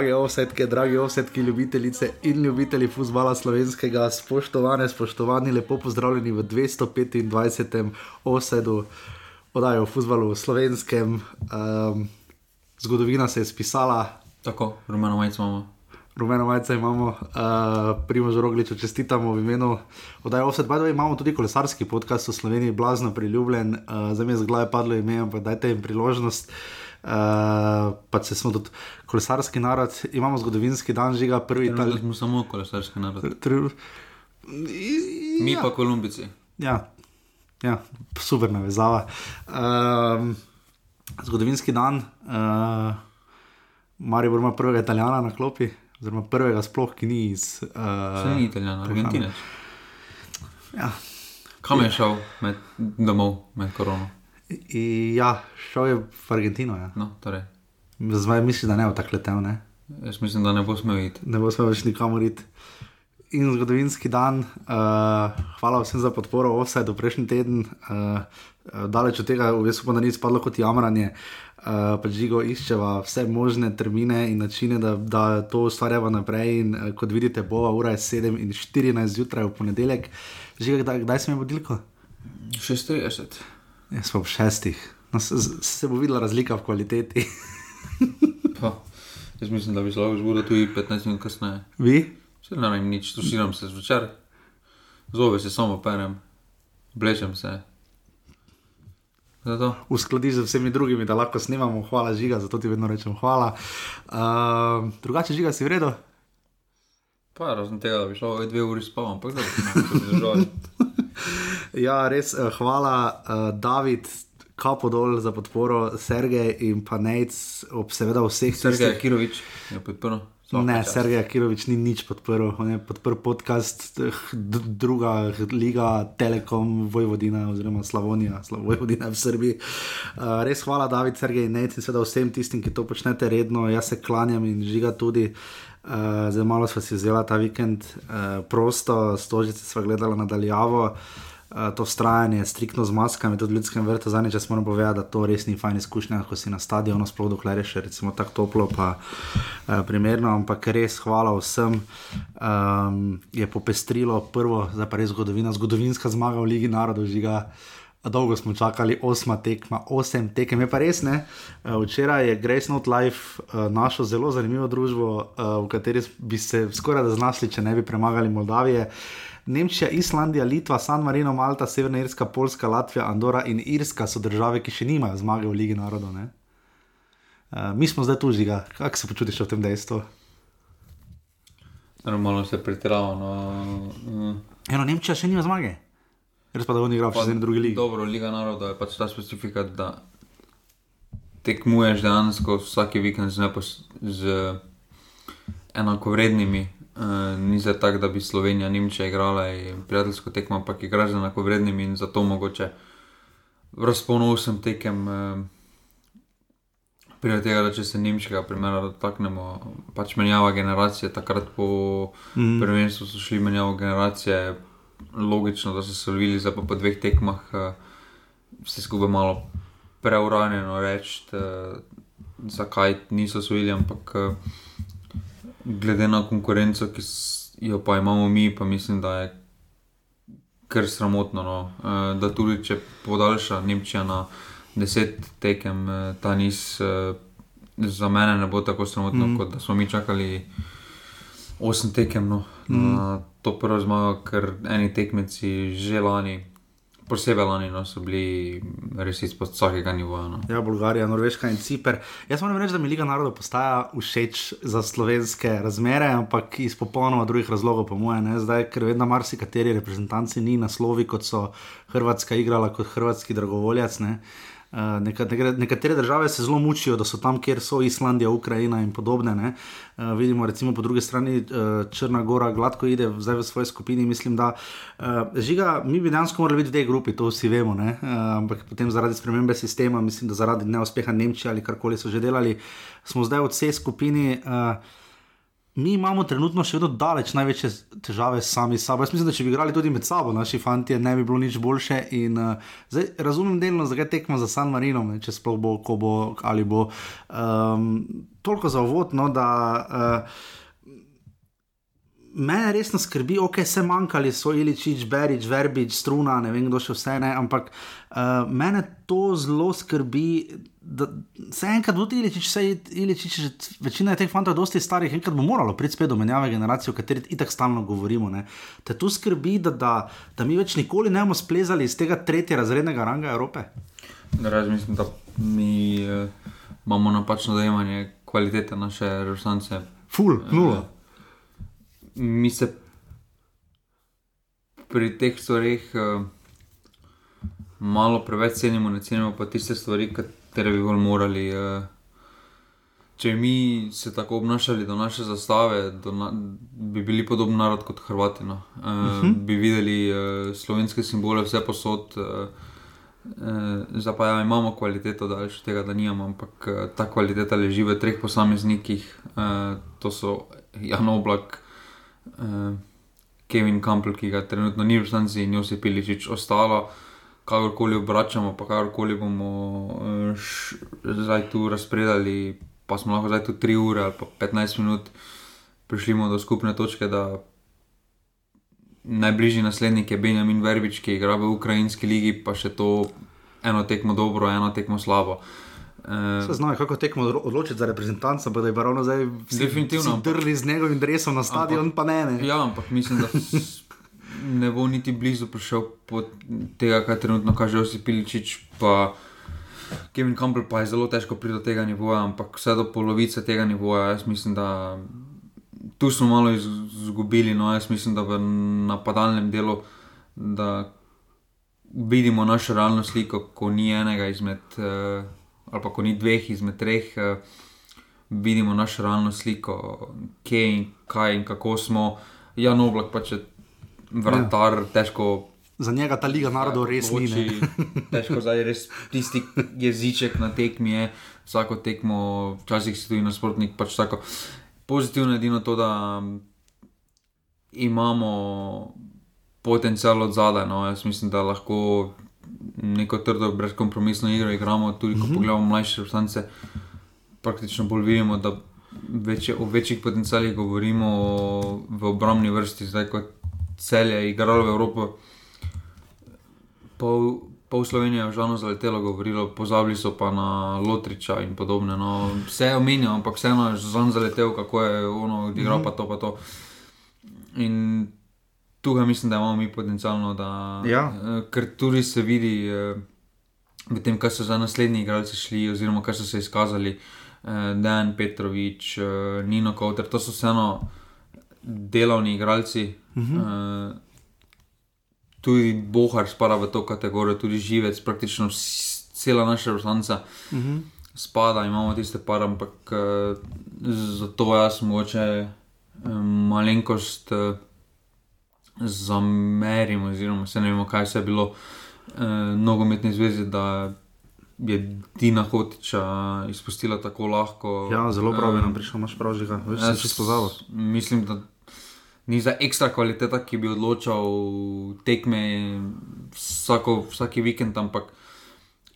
Drage osetke, dragi osetki, ljubitelice in ljubitelji futbola slovenskega, spoštovane, spoštovani, lepo pozdravljeni v 225. osedu oddaje o futbalu slovenskem. Um, zgodovina se je spisala. Tako, rumeno majico imamo. Rumeno majico imamo, uh, primo žrogliču čestitamo v imenu oddaje Offset. Bajdo imamo tudi kolesarski podcast v Sloveniji, blazno priljubljen, uh, za me je z glave padlo ime, ampak dajte jim priložnost. Uh, pa če smo tudi kolesarski narod, imamo zgodovinski dan, žiga prvi Trenutno smo samo kolesarski narod. Tri... Mi pa kolumbici. Ja, ja super navezava. Um, zgodovinski dan, uh, Marijo ima prvega italijana na klopi, oziroma prvega sploh, ki ni iz. Uh, Se ni italijan, argentinec. Ja. Kam je šel med, domov med korono? I, ja, šel je v Argentino. Ja. No, torej. Zdaj misliš, da ne bo tako letel, ne? Jaz mislim, da ne bo smel iti. Ne bo smel več nikamor iti. In zgodovinski dan, uh, hvala vsem za podporo, vse do prejšnji teden, uh, daleč od tega, bistvu pa da ni spadlo kot jamranje, uh, pač žigo iščeva vse možne termine in načine, da, da to ustvarjava naprej. In uh, kot vidite, bo ura je 7 in 14 zjutraj v ponedeljek. Žiga, kdaj, kdaj sem je budilko? 36. Jaz pa ob šestih. No, se, se bo videla razlika v kvaliteti. Pa, jaz mislim, da bi se lahko zbudil tudi 15 minut kasneje. Vi? Se ne vem, nič, tuširam se zvečer, zove se samo perem, oblečem se. Zato. Uskladiš z vsemi drugimi, da lahko snimamo, hvala žiga, zato ti vedno rečem hvala. Uh, drugače žiga si vredno. Pa razen tega, da bi šel dve uri spavam, ampak da bi se zdržal. Ja, res, uh, hvala, uh, David, kapo dol za podporo, Sergej in pa Nec, ob seveda vseh Sergej Kirovič je podprl. Ne, Sergej Kirovič ni nič podprl, on je podprl podcast, eh, druga liga, Telekom, Vojvodina oziroma Slavonija, Slav Vojvodina v Srbiji. Uh, res hvala, David, Sergej in Nec in seveda vsem tistim, ki to počnete redno, jaz se klanjam in žiga tudi. Uh, zdaj malo smo si vzeli ta vikend uh, prosto, stožice smo gledali nadaljavo. Uh, to vztrajanje, striktno z maskami, tudi v ljudskem vrtu, zadnjič jaz moram povedati, da to res ni fajn izkušnja, ko si na stadionu, sploh dokler je še recimo tako toplo, pa uh, primerno, ampak res hvala vsem. Um, je popestrilo prvo, zdaj pa res zgodovina, zgodovinska zmaga v Ligi narodov, žiga. Dolgo smo čakali, osma tekma, osem tekem, je pa res ne. Uh, Včeraj je Grace Note Life uh, našel zelo zanimivo družbo, uh, v kateri bi se skoraj da znašli, če ne bi premagali Moldavije. Nemčija, Islandija, Litva, San Marino, Malta, Severna Irska, Poljska, Latvija, Andora in Irska so države, ki še nimajo zmage v Ligi narodov. ne. Uh, mi smo zdaj tu žiga, kako se počutiš v tem dejstvu? Normalno se pretirava. No, mm. Eno, Nemčija še nima zmage. Res pa da on igra v še eni drugi ligi. Dobro, Liga naroda je pač ta specifika, da tekmuješ dejansko vsak vikend z, z enakovrednimi. Uh, ni se tako, da bi Slovenija, Nemčija igrala prijateljsko tekmo, ampak igraš z enakovrednimi in zato mogoče razpolnil sem tekem. Uh, Prije tega, da če se nemškega primera dotaknemo, pač menjava generacije, takrat po mm. prvenstvu so šli menjavo generacije, logično, da so se lovili, zdaj pa po dveh tekmah uh, vse skupaj malo preuranjeno reči, zakaj niso osvojili, ampak uh, glede na konkurenco, ki jo pa imamo mi, pa mislim, da je kar sramotno, no, uh, da tudi če podaljša Nemčija na deset tekem, eh, ta niz uh, za mene ne bo tako sramotno, mm. kot da smo mi čakali osem tekem no, mm. na to prvo zmago, ker eni tekmeci že lani, posebej lani, no, so bili res izpod vsakega nivoja. No. Ja, Bolgarija, Norveška in Ciper. Jaz moram reči, da mi Liga narodov postaja všeč za slovenske razmere, ampak iz popolnoma drugih razlogov, po mojem, zdaj, ker vedno marsikateri reprezentanci ni naslovi, kot so Hrvatska igrala kot hrvatski dragovoljac. Ne. Uh, neka, neka, nekatere države se zelo mučijo, da so tam, kjer so Islandija, Ukrajina in podobne. ne. Uh, vidimo, recimo po drugi strani uh, Črna Gora gladko ide zdaj v svoji skupini. Mislim, da uh, žiga, mi bi dejansko morali biti v tej grupi, to vsi vemo. ne. Uh, ampak potem zaradi spremembe sistema, mislim, da zaradi neuspeha Nemčije ali karkoli so že delali, smo zdaj v C skupini. Uh, mi imamo trenutno še vedno daleč največje težave sami s sabo. Jaz mislim, da če bi igrali tudi med sabo, naši fanti, ne bi bilo nič boljše. In, uh, zdaj, razumem delno, zakaj tekmo za San Marino, ne, če sploh bo, ko bo ali bo. Um, toliko za uvod, no, da. Uh, Mene resno skrbi, ok, se manjkali so Iličič, Berič, Verbič, Struna, ne vem kdo še vse ne, ampak uh, mene to zelo skrbi. Se enkrat bo Iličič, se Iličič, večina teh fantov je dosti starih, enkrat bo moralo priti spet do menjave generacije, o kateri itak stalno govorimo. Ne. Te tu skrbi, da, da, da mi več nikoli ne bomo splezali iz tega tretjega razrednega ranga Evrope. Raz mislim, da mi uh, imamo napačno dojemanje kvalitete naše resnice. Ful, nula. Uh, mi se pri teh stvarih uh, malo preveč cenimo, ne cenimo pa tiste stvari, katere bi bolj morali. Uh, če mi se tako obnašali do naše zastave, do na, bi bili podobni narod kot Hrvati. No. Uh, uh mhm. -huh. Bi videli uh, slovenske simbole, vse posod. Uh, Zdaj pa ja, imamo kvaliteto, da še tega da nimamo, ampak ta kvaliteta leži v treh posameznikih. To so Jan Oblak, uh, Kevin Campbell, ki ga trenutno ni v resnici in Josip Piličič ostalo. Kakorkoli obračamo, pa kakorkoli bomo uh, zdaj tu razpredali, pa smo lahko zdaj tu 3 ure ali pa 15 minut, prišli do skupne točke, da najbližji naslednik je Benjamin Verbič, ki igra v Ukrajinski ligi, pa še to eno tekmo dobro, eno tekmo slabo. Uh, se znajo, kako tekmo odločiti za reprezentanca, da je ravno zdaj definitivno drli z njegovim drevesom na stadion, ampak, pa ne, ne. Ja, ampak mislim, da ne bo niti blizu prišel pod tega, kar trenutno kaže Osip Piličič. Kevin Campbell pa je zelo težko priti do tega nivoja, ampak vse do polovice tega nivoja, jaz mislim, da tu smo malo izgubili. No, jaz mislim, da v napadalnem delu vidimo našo realno sliko, ko ni enega izmed. Uh, ali pa ko ni dveh izmed treh, uh, vidimo našo realno sliko, kje in kaj in kako smo. Jan Oblak pa če vratar, ja. težko. Za njega ta liga narodov res ni. težko zdaj res tisti jeziček na tekmi je, vsako tekmo, včasih si tudi nasprotnik. Pač Pozitivno je edino to, da imamo potencial od zadaj. No. Jaz mislim, da lahko neko trdo, brezkompromisno igro igramo, tudi ko mm -hmm. pogledamo mlajše vrstance, praktično bolj vidimo, da večje, o večjih potencialih govorimo v obrambni vrsti, zdaj kot celje, igralo v Evropi. Pol, pol Slovenije je žalno zaletelo, govorilo, pozabili so pa na Lotriča in podobne. No, vse je omenjeno, ampak vseeno je žalno zaletel, kako je ono, odigral mm -hmm. pa to, pa to. In tukaj mislim, da imamo mi potencialno, da ja. uh, ker tudi se vidi uh, v tem, kaj so za naslednji igralci šli, oziroma kaj so se izkazali, uh, Dan Petrovič, Nino Kauter, to so vseeno delovni igralci. Uh -huh. uh, Tudi Bohar spada v to kategorijo, tudi živec, praktično cela naša vrsta uh -huh. spada, imamo tiste par, ampak uh, zato jaz mogoče um, malenkost. Uh, zamerimo, oziroma se ne vemo, kaj se je bilo eh, nogometne zveze, da je Dina Hotiča izpustila tako lahko. Ja, zelo prav, da nam prišel, imaš prav, že kaj, veš, se čisto zavod. Mislim, da ni za ekstra kvaliteta, ki bi odločal tekme vsako, vsaki vikend, ampak.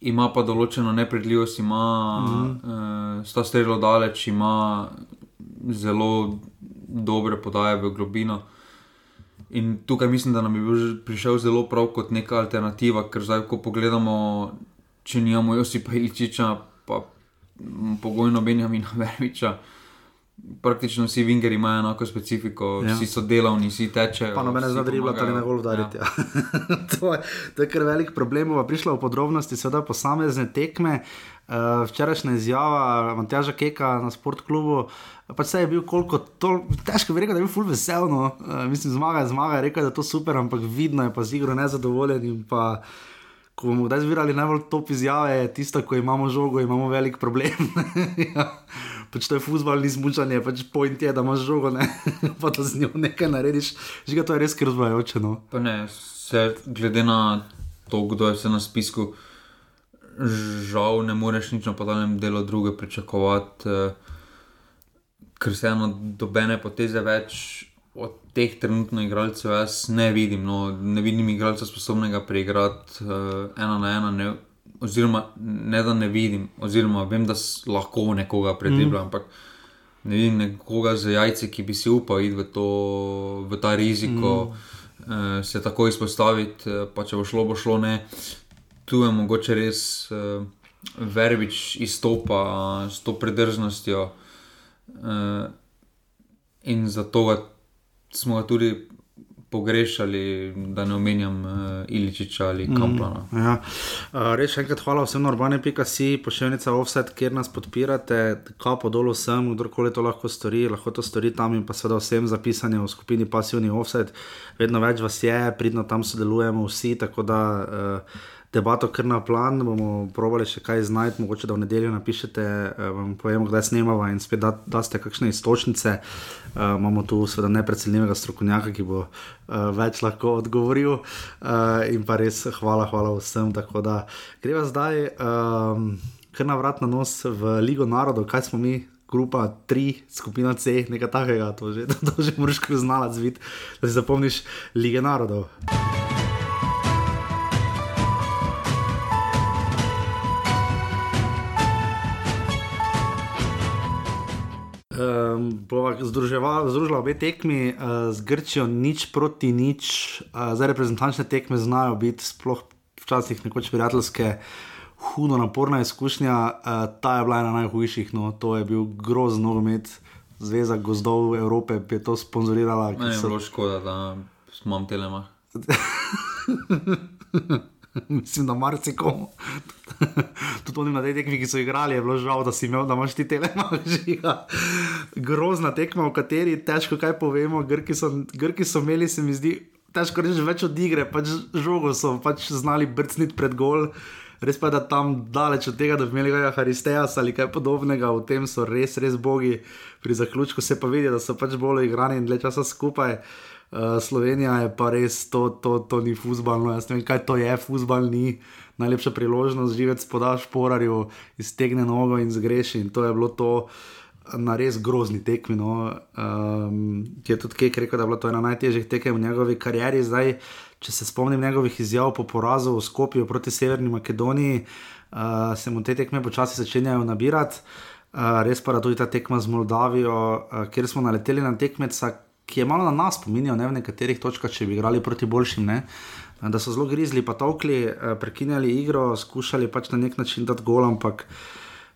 Ima pa določeno nepredvidljivost, ima mm -hmm. uh, sta strelo daleč, ima zelo dobre podaje v globino. In tukaj mislim, da nam je bil prišel zelo prav kot neka alternativa, ker zdaj, ko pogledamo, če nimamo Josipa Iličiča, pa pogojno Benjamina Verviča. Praktično vsi vingeri imajo enako specifiko, ja. vsi so delavni, vsi tečejo. Pa zdaj ribla, da ne bo udariti. Ja. to, to je kar velik problem. Prišla v podrobnosti, seveda posamezne tekme. Uh, včerajšnja izjava Matjaža Keka na sportklubu. Pač se je bil koliko, tol, težko bi rekel, da je bil full vesel. No. Uh, mislim, zmaga je zmaga, rekel je, da je to super, ampak vidno je pa z igro nezadovoljen. Pa, ko bomo kdaj zbirali najbolj top izjave, je tisto, ko imamo žogo, imamo velik problem. ja pač to je futbol, ni zmučanje, pač point je, da imaš žogo, ne? pa da z njo nekaj narediš. Žiga, to je res krvvajoče. No? Pa ne, se, glede na to, kdo je se na spisku, žal ne moreš nič na podalnem delu druge pričakovati. Eh, ker se eno dobene poteze več od teh trenutno igralcev, jaz ne vidim. No, ne vidim igralca sposobnega preigrati uh, ena na ena. Ne, oziroma, ne da ne vidim, oziroma vem, da lahko nekoga predvibram, mm. ampak ne vidim nekoga z jajci, ki bi si upal iti v, to, v ta riziko, mm. uh, se tako izpostaviti, uh, pa če bo šlo, bo šlo ne. Tu je mogoče res uh, verbič izstopa uh, s to predrznostjo. Uh, in zato smo ga tudi pogrešali, da ne omenjam uh, Iličiča ali Kamplana. Mm, ja. uh, res enkrat hvala vsem na urbane.si, pošiljnica offset, kjer nas podpirate, kapo dol vsem, kdorkoli to lahko stori, lahko to stori tam in pa seveda vsem zapisanje v skupini pasivni offset. Vedno več vas je, pridno tam sodelujemo vsi, tako da. Uh, debato kar na plan, bomo provali še kaj znati, mogoče da v nedeljo napišete, uh, vam povemo, kdaj snemamo in spet da, da ste kakšne istočnice. Uh, imamo tu seveda neprecenljivega strokovnjaka, ki bo uh, več lahko odgovoril. Uh, in pa res hvala, hvala vsem. Tako da greva zdaj um, kar na vrat na nos v Ligo narodov, kaj smo mi. Grupa 3, skupina C, nekaj takega, to že, že moraš znati, da si zapomniš lige narodov. Um, bova združila obe tekmi uh, z Grčijo, nič proti nič. Uh, zdaj, reprezentančne tekme znajo biti, sploh včasih nekoč prijateljske, hudo naporna izkušnja. Uh, ta je bila ena najhujših, no, to je bil grozen nogomet. Zveza gozdov Evrope je to sponzorirala. Ne, je bilo škoda, da imeli telema. Mislim, da marsikomu. Tudi oni na tej tekmi, ki so igrali, je bilo žal, da si imel, da imaš ti telemažiga. Grozna tekma, v kateri težko kaj povemo. Grki so, Grki so imeli, se mi zdi, težko reči več od igre, pač žogo so pač znali brcniti pred gol. Res pa je, da tam daleč od tega, da bi imeli kaj Haristejas ali kaj podobnega, v tem so res, res bogi. Pri zaključku se pa vidi, da so pač bolj igrani in dlje časa skupaj. Slovenija je pa res, to, to, to ni fusbalno. Jaz ne vem, kaj to je, fusbal ni najlepša priložnost, živeti podaš porarju, iztegne nogo in zgreši. In to je bilo to na res grozni tekmi. No. Um, ki je tudi Kek rekel, da je bilo to ena najtežjih tekem v njegovi karieri. Zdaj, če se spomnim njegovih izjav po porazu v Skopju proti Severni Makedoniji, uh, se mu te tekme počasi začenjajo nabirati. Uh, res pa je tudi ta tekma z Moldavijo, uh, kjer smo naleteli na tekmeca, ki je malo na nas spominjal, ne v nekaterih točkah, če bi igrali proti boljšim. Ne? da so zelo grizli, pa tokli, eh, prekinjali igro, skušali pač na nek način dati gol, ampak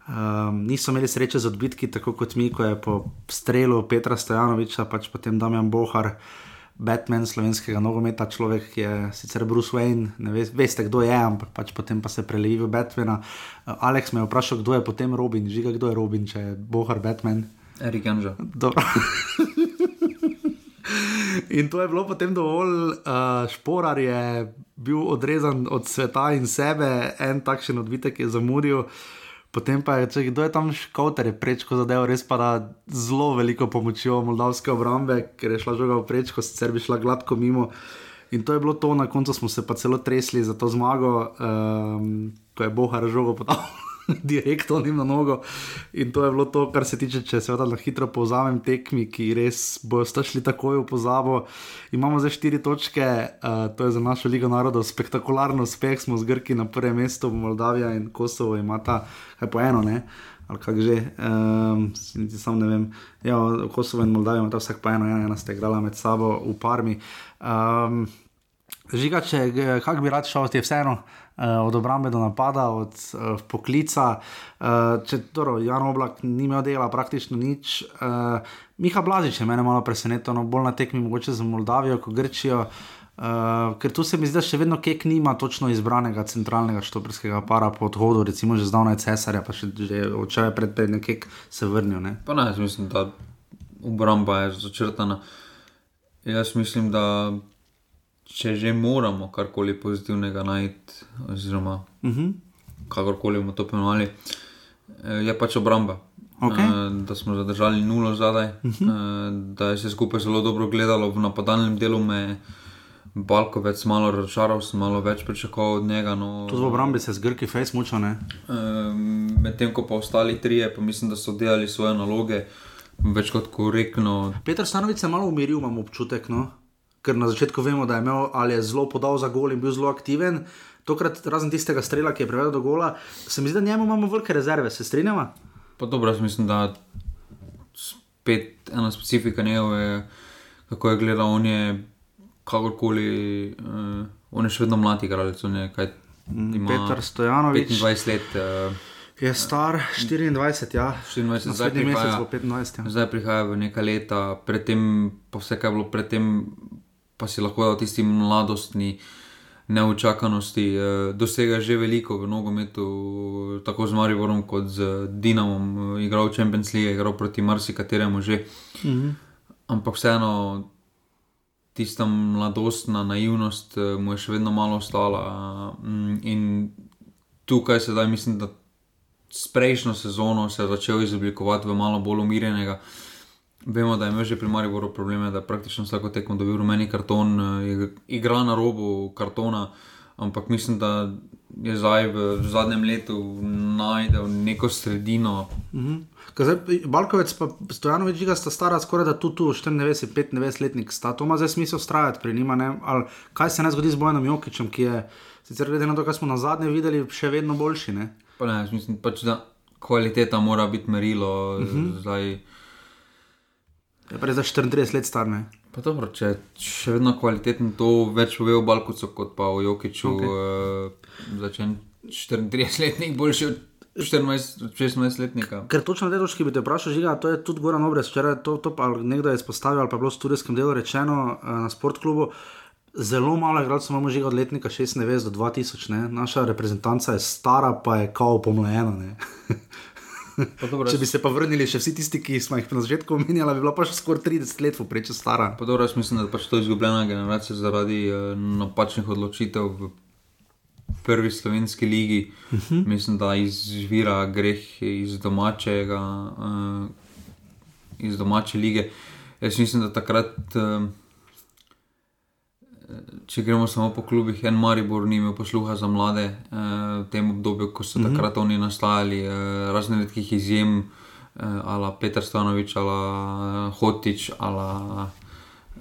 um, niso imeli sreče z odbitki, tako kot mi, ko je po strelu Petra Stojanoviča, pač potem Damjan Bohar. Batman slovenskega nogometa, človek, ki je sicer Bruce Wayne, ne ve, veste, kdo je, ampak pač potem pa se prelevi v Batmana. Uh, Alex me je vprašal, kdo je potem Robin, žiga, kdo je Robin, če je Bohar Batman. Erik Anžo. In to je bilo potem dovolj, uh, šporar je bil odrezan od sveta in sebe, en takšen odbitek je zamudil. Potem pa je, če kdo je tam škoter, je prečko zadeval, res pa da zelo veliko pomočjo moldavske obrambe, ker je šla žoga v prečko, sicer bi šla gladko mimo. In to je bilo to, na koncu smo se pa celo tresli za to zmago, um, ko je Bohar žogo podal. direktno na nogo. In to je bilo to, kar se tiče, če se vedno hitro povzamem tekmi, ki res bodo šli takoj v pozabo. Imamo zdaj štiri točke, uh, to je za našo Ligo narodov spektakularno uspeh, smo z Grki na prvem mestu, Moldavija in Kosovo imata kaj po eno. Ne? Ali kako že, um, sam ne vem. Ja, Kosovo in Moldavija imata vsak po eno, ena, ena sta igrala med sabo v parmi. Um, Žiga, če kak bi rad šel, ti je vseeno uh, od obrambe do napada, od uh, poklica. Uh, če torej Jan Oblak ni imel dela, praktično nič. Uh, Miha Blažič je mene malo presenetil, no bolj na tekmi mogoče za Moldavijo, kot Grčijo. Uh, ker tu se mi zdi, da še vedno kek nima točno izbranega centralnega štoprskega para po odhodu, recimo že zdavnaj cesarja, pa še včeraj pred tem kek se vrnil. Ne? Pa ne, jaz mislim, da obramba je začrtana. Jaz mislim, da če že moramo karkoli pozitivnega najti, oziroma uh mhm. -huh. kakorkoli bomo to pomenili, eh, je pač obramba. Okay. Eh, da smo zadržali nulo zadaj, uh mhm. -huh. da je se skupaj zelo dobro gledalo v napadalnem delu. Me, Balkovec malo razočaral, sem malo več pričakoval od njega. No, Tudi v obrambi se z Grki fejs muča. Medtem ko pa ostali trije, pa mislim, da so delali svoje naloge. več kot korektno. Petr Stanovic je malo umiril, imam občutek. No? Ker na začetku vemo, da je imel ali je zelo podal za gol in bil zelo aktiven. Tokrat, razen tistega strela, ki je privedel do gola, se mi zdi, da njemu imamo velike rezerve, se strinjamo? Pa dobro, jaz mislim, da spet ena specifika njegove, kako je gledal, on je kakorkoli, uh, on je še vedno mlad igralec, on je kaj. Ima Petr Stojanovič 25 let. Uh, je star 24, ja. 24, zdaj Naslednji mesec prihaja, bo 25. Ja. zdaj prihaja v neka leta, predtem pa vse, kar je bilo predtem, pa si lahko dal tisti mladostni. Neučakanosti, eh, dosega že veliko v nogometu, tako z Mariborom kot z Dinamom, eh, igral v Champions League, igral proti marsikateremu že. Mhm. Ampak vseeno, tista mladostna naivnost eh, mu je še vedno malo ostala. mm, In tukaj sedaj mislim, da s prejšnjo sezono se je začel izoblikovati v malo bolj umirjenega. Vemo, da je imel že pri Mariboru probleme, da je praktično vsako tekmo dobil rumeni karton, eh, je- igra na robu kartona, ampak mislim, da je zdaj v zadnjem letu najdel neko sredino, Mhm. Zdaj, Balkovec in Stojanovič, žiga sta stara skoraj da tu, tu 94-95 letnik, sta to ima zdaj smisel vztrajati pri njima. Ne? Ali kaj se ne zgodi z Bojanom Jokičem, ki je, sicer glede na to, kar smo na zadnje videli, še vedno boljši. Ne? Pa ne, mislim pač, da kvaliteta mora biti merilo. Uh -huh. zdaj, Je pa res za 34 let star. Ne? pa dobro, če je še vedno kvaliteten, to več pove o Balkucu kot pa o Jokiču. Okay. Uh, začen 34-letnik, boljši od 14-16-letnika. Ker točno na tej točki bi te vprašal, žiga, to je tudi Goran Obrez, včeraj to, to pa nekdo je izpostavil, ali pa je bilo v studijskem delu rečeno eh, na sportklubu. Zelo malo igralcev imamo že od letnika 96 do 2000, ne? naša reprezentanca je stara, pa je kao pomlajena. dobro, Če bi se pa vrnili še vsi tisti, ki smo jih na začetku omenjali, bi bila pa še skoraj 30 let vprečo stara. Dobro, jaz mislim, da pač to je izgubljena generacija zaradi uh, napačnih odločitev v prvi slovenski ligi. Uh -huh. Mislim, da izvira greh iz domačega, uh, iz domače lige. Jaz mislim, da takrat, uh, če gremo samo po klubih, en Maribor ni imel posluha za mlade uh, v tem obdobju, ko so uh -huh. takrat oni nastajali, uh, razne redkih izjem. Uh, ala Petr Stanovič, ala Hotič, ala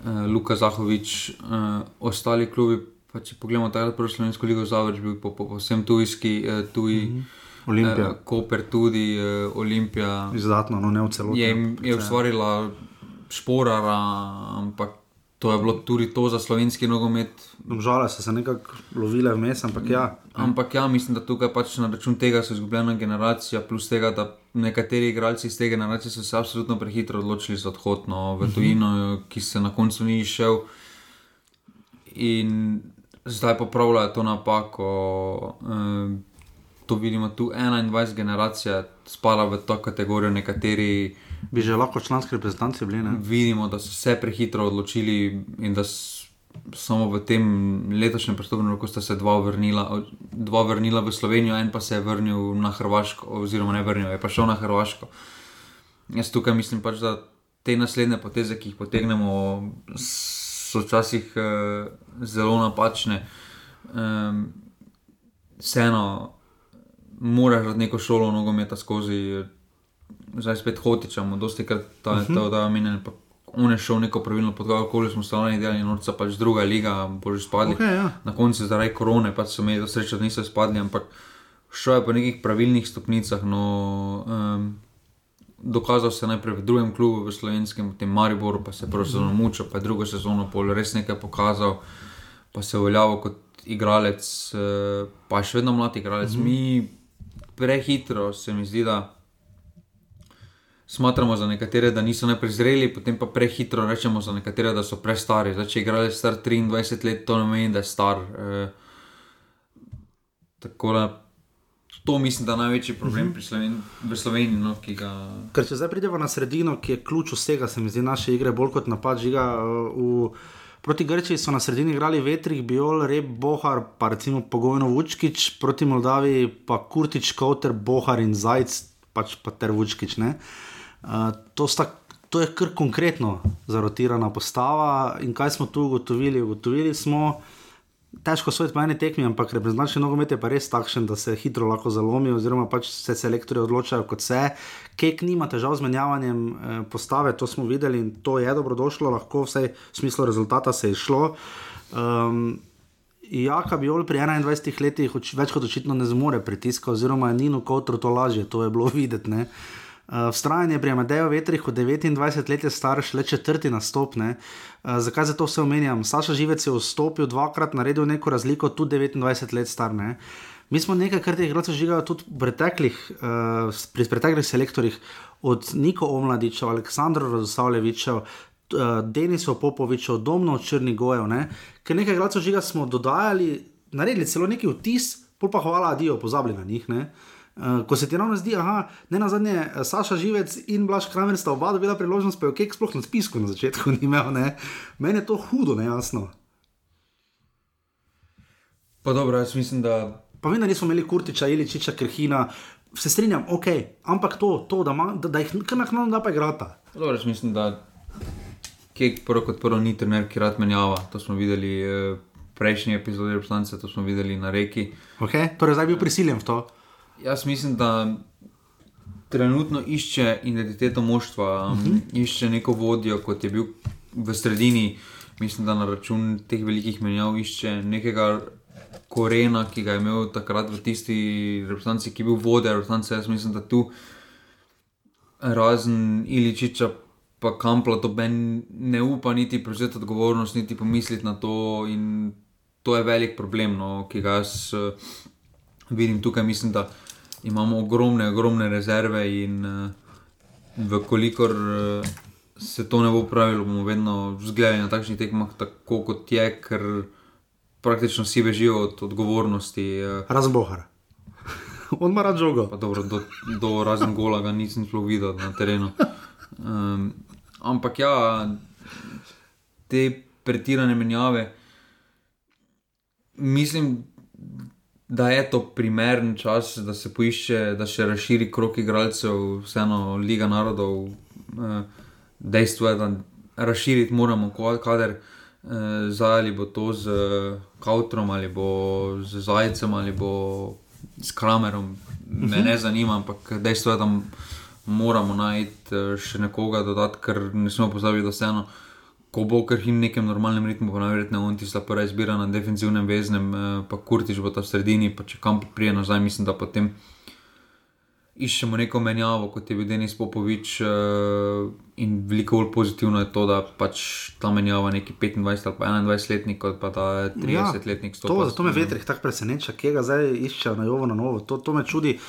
uh, Luka Zahovič, uh, ostali klubi. Pa če pogledamo takrat prvo slovensko ligo, Zavrč bil po, po, povsem tujski, uh, tuji, mm -hmm. Olimpija, uh, Koper tudi, uh, Olimpija. izdatno, no ne v celoti. Je, jim- je ustvarila šporara, ampak to je bilo tudi to za slovenski nogomet. Žale so se nekako lovile vmes, ampak ja. Ampak ja, mislim, da tukaj pač na račun tega so izgubljena generacija, plus tega, da nekateri igralci iz te generacije so se absolutno prehitro odločili za odhod no, v tujino, ki se na koncu ni išel. In zdaj popravljajo to napako. Um, to vidimo tu 21 generacija, spada v to kategorijo, nekateri Bi že lahko članski reprezentanci bili, ne? vidimo, da so se prehitro odločili in da samo v tem letošnjem prstopnem roku sta se dva vrnila, dva vrnila v Slovenijo, en pa se je vrnil na Hrvaško, oziroma ne vrnil, je pa šel na Hrvaško. Jaz tukaj mislim pač, da te naslednje poteze, ki jih potegnemo, so včasih uh, zelo napačne. Um, vseeno, moraš neko šolo nogometa skozi zdaj spet hotičamo, dosti krat ta uh -huh. ta omenjen. On je šel neko pravilno pot, kako smo stali, delali norca, pač druga liga, boži spadli. Okay, ja. Na koncu zaradi korone pač so imeli do sreče, da niso spadli, ampak šel je po nekih pravilnih stopnicah. No, um, dokazal se je najprej v drugem klubu, v slovenskem, potem Mariboru, pa se je prvo sezono mučil, pa je drugo sezono pol res nekaj pokazal, pa se je uveljavil kot igralec, pa je še vedno mlad igralec. Mm -hmm. Mi prehitro se mi zdi, da smatramo za nekatere, da niso najprej zreli, potem pa prehitro rečemo za nekatere, da so prestari. Zdaj, če je igralec star 23 let, to ne pomeni, da je star. Eh, tako da to mislim, da je največji problem pri Sloven v Sloveniji, no, ga. Ker če zdaj pridemo na sredino, ki je ključ vsega, se mi zdi naše igre bolj kot napad žiga. uh, V, proti Grčiji so na sredini igrali Vetrih, Biol, Reb, Bohar, pa recimo pogojno Vučkič, proti Moldaviji pa Kurtič, Kauter, Bohar in Zajc, pač pa ter Vučkič. ne. Uh, to, sta, to je kar konkretno zarotirana postava. In kaj smo tu ugotovili? Ugotovili smo, težko soditi po eni tekmi, ampak reprezentančni nogomet je pa res takšen, da se hitro lahko zalomi, oziroma pač se selektorji odločajo kot se. Kek nima težav z menjavanjem eh, postave, to smo videli in to je dobrodošlo, lahko vse v smislu rezultata se je šlo. Um, Jaka bi ol pri 21 letih več kot očitno ne zmore pritiska, oziroma Nino Kotro to lažje, to je bilo videti. Uh, eh, Vztrajanje pri Amadeju Vetrih, kot 29 let je star, še le četrti nastopne. Uh, zakaj za to vse omenjam? Saša Živec je vstopil dvakrat, naredil neko razliko, tudi 29 let star. Ne? Mi smo nekaj, kar teh igralcev žigajo tudi preteklih, uh, pri preteklih selektorjih, od Niko Omladiča, Aleksandra Radosavljeviča, uh, Denisov Popovičev, Domno Črnigojev, ne? ker nekaj gradcev žiga smo dodajali, naredili celo neki vtis, pol pa hvala, adijo, pozabili na njih. Ne? Uh, ko se ti ravno zdi, da ne na zadnje, eh, Saša Živec in Blaž Kramer sta oba dobila priložnost, pa je kek sploh na spisku na začetku ni imel, meni je to hudo, nejasno. Pa dobro, jaz mislim, da. Pa vem, da nismo imeli Kurtiča ali Čiča Krhina, se strinjam, ok, ampak to, to da, ma, da, da jih kar naknadno da pa igrata. Dobro, jaz mislim, da Kek prvo kot prvo ni trener, ki rad menjava. To smo videli v eh, prejšnji epizodi reprezentance, to smo videli na reki. Okay, torej, zdaj bil prisiljen v to. Jaz mislim, da trenutno išče identiteto moštva, uh mhm. -huh. išče neko vodjo, kot je bil v sredini. Mislim, da na račun teh velikih menjav išče nekega korena, ki ga je imel takrat v tisti reprezentanci, ki je bil vodja reprezentance. Jaz mislim, da tu razen Iličiča pa kampla to ben ne upa niti prevzeti odgovornost, niti pomisliti na to. In to je velik problem, no, ki ga jaz uh, vidim tukaj. Mislim, da imamo ogromne, ogromne rezerve in uh, vkolikor uh, se to ne bo pravilo, bomo vedno zgledali na takšnih tekmah, tako kot je, ker praktično vsi bežijo od odgovornosti. Uh, Razbohar. On ima rad žogo. Dobro, do, do razen gola ga nisem sploh videl na terenu. Um, ampak ja, te pretirane menjave, mislim, da je to primeren čas, da se poišče, da se razširi krok igralcev, vseeno Liga narodov. Uh, dejstvo je, da razširiti moramo kader. Uh, zdaj ali bo to z Kautrom, ali bo z Zajcem, ali bo s Kramerom, me ne zanima, ampak dejstvo je, da moramo najti eh, še nekoga dodati, ker ne smemo pozabiti, da vseeno, ko bo kar in nekem normalnem ritmu, pa najverjetneje on tista prva izbira na defensivnem veznem, eh, pa kurtiš bo ta v sredini, pa če kam prije nazaj, mislim, da potem iščemo neko menjavo, kot je bil Denis Popovič. Uh, in veliko bolj pozitivno je to, da pač ta menjava neki 25 ali pa 21 letnik, kot pa ta 30 ja, letnik. To, zato me vetrih tako preseneča, kje ga zdaj iščejo na jovo, na novo. To, to me čudi.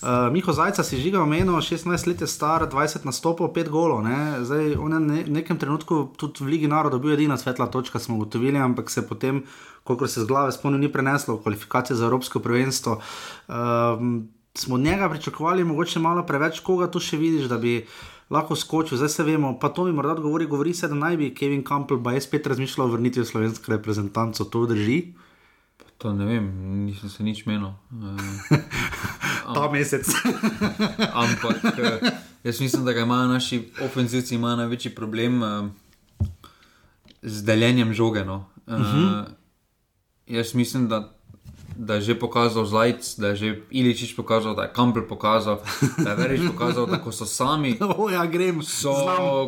Uh, Miho Zajca si žiga omenil, 16 let je star, 20 nastopov, 5 golo. Ne? Zdaj, on je v nekem trenutku tudi v Ligi narodov bil edina svetla točka, smo ugotovili, ampak se potem, koliko se z glave spomnim, ni preneslo v kvalifikacije za Evropsko prvenstvo. Uh, smo od njega pričakovali, mogoče malo preveč, koga tu še vidiš, da bi lahko skočil. Zdaj se vemo, pa to mi morda govori, govori se, da naj bi Kevin Campbell, pa je spet razmišljal o vrnitvi v slovensko reprezentanco, to drži. To ne vem, nisem se nič menil. Uh, Ta mesec. ampak uh, jaz mislim, da imajo naši ofenzivci imajo največji problem uh, z deljenjem žoge. No. Uh, uh -huh. Jaz mislim, da da je že pokazal Zajc, da je že Iličič pokazal, da je Kampel pokazal, da je Verič pokazal, da so sami. Oh, ja, grem, so,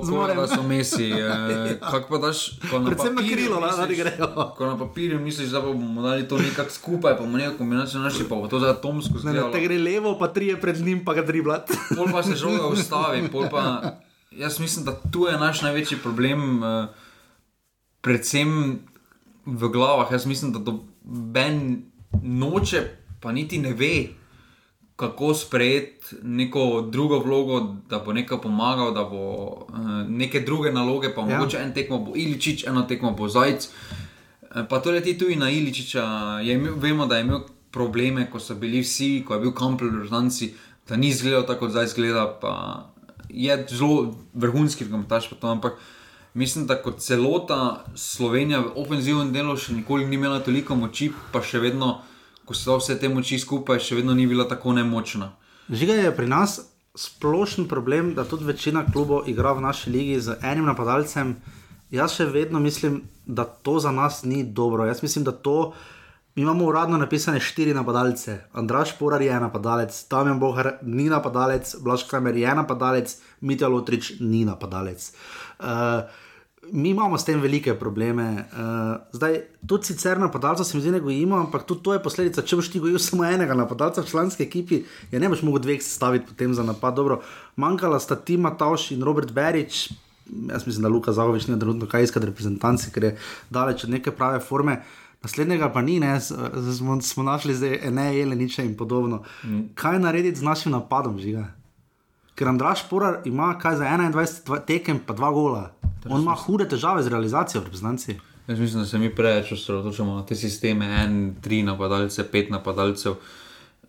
zmorem. Da so mesi. Eh, pa daš, na Predvsem na krilo, da ne grejo. Ko na papirju misliš, da bomo dali to nekako skupaj, pa bomo neko kombinacijo našli, pa bo to za atomsko zgodbo. Ne, te gre levo, pa tri je pred njim, pa ga driblat. pol pa se žoga ustavi. Pa, jaz mislim, da tu je naš največji problem, uh, predvsem v glavah. Jaz mislim, da do Ben noče, pa niti ne ve, kako sprejeti neko drugo vlogo, da bo nekaj pomagal, da bo uh, neke druge naloge, pa ja. mogoče en tekmo bo Iličič, eno tekmo bo Zajc. Eh, pa to leti tudi na Iličiča. Imel, vemo, da je imel probleme, ko so bili vsi, ko je bil Kampel v Rudnci, da ni izgledal tako, kot zdaj izgleda. Je zelo vrhunski, kot imaš pa to. Mislim, da kot celota Slovenija v ofenzivnem delu še nikoli ni imela toliko moči, pa še vedno, ko so vse te moči skupaj, še vedno ni bila tako nemočna. Žiga je pri nas splošen problem, da tudi večina klubov igra v naši ligi z enim napadalcem jaz še vedno mislim, da to za nas ni dobro. Jaz mislim, da to. Mi imamo uradno napisane štiri napadalce. Andraš Porar je napadalec, Tamjan Bohar ni napadalec, Blaž Kramer je napadalec, Mitja Lotrič ni napadalec. Uh, mi imamo s tem velike probleme. Uh, zdaj, tudi sicer napadalca se mi zdi, da gojimo, ampak tudi to je posledica. Če boš ti gojil samo enega napadalca v članski ekipi, je ne boš mogel dveh staviti potem za napad. Dobro, manjkala sta Tima Tauš in Robert Berič. Jaz mislim, da Luka Zagovič ni trenutno kaj iskati reprezentanci, ker je daleč od neke prave forme. Naslednjega pa ni, ne, smo, smo našli zdaj ne, ele, nič in podobno. Mm. Kaj narediti z našim napadom, žiga? Ker Andraš Porar ima kaj za 21 tekem, pa dva gola. On ima hude težave z realizacijo reprezentanci. Jaz mislim, da se mi preveč osredotočamo na te sisteme, en, tri napadalce, pet napadalcev.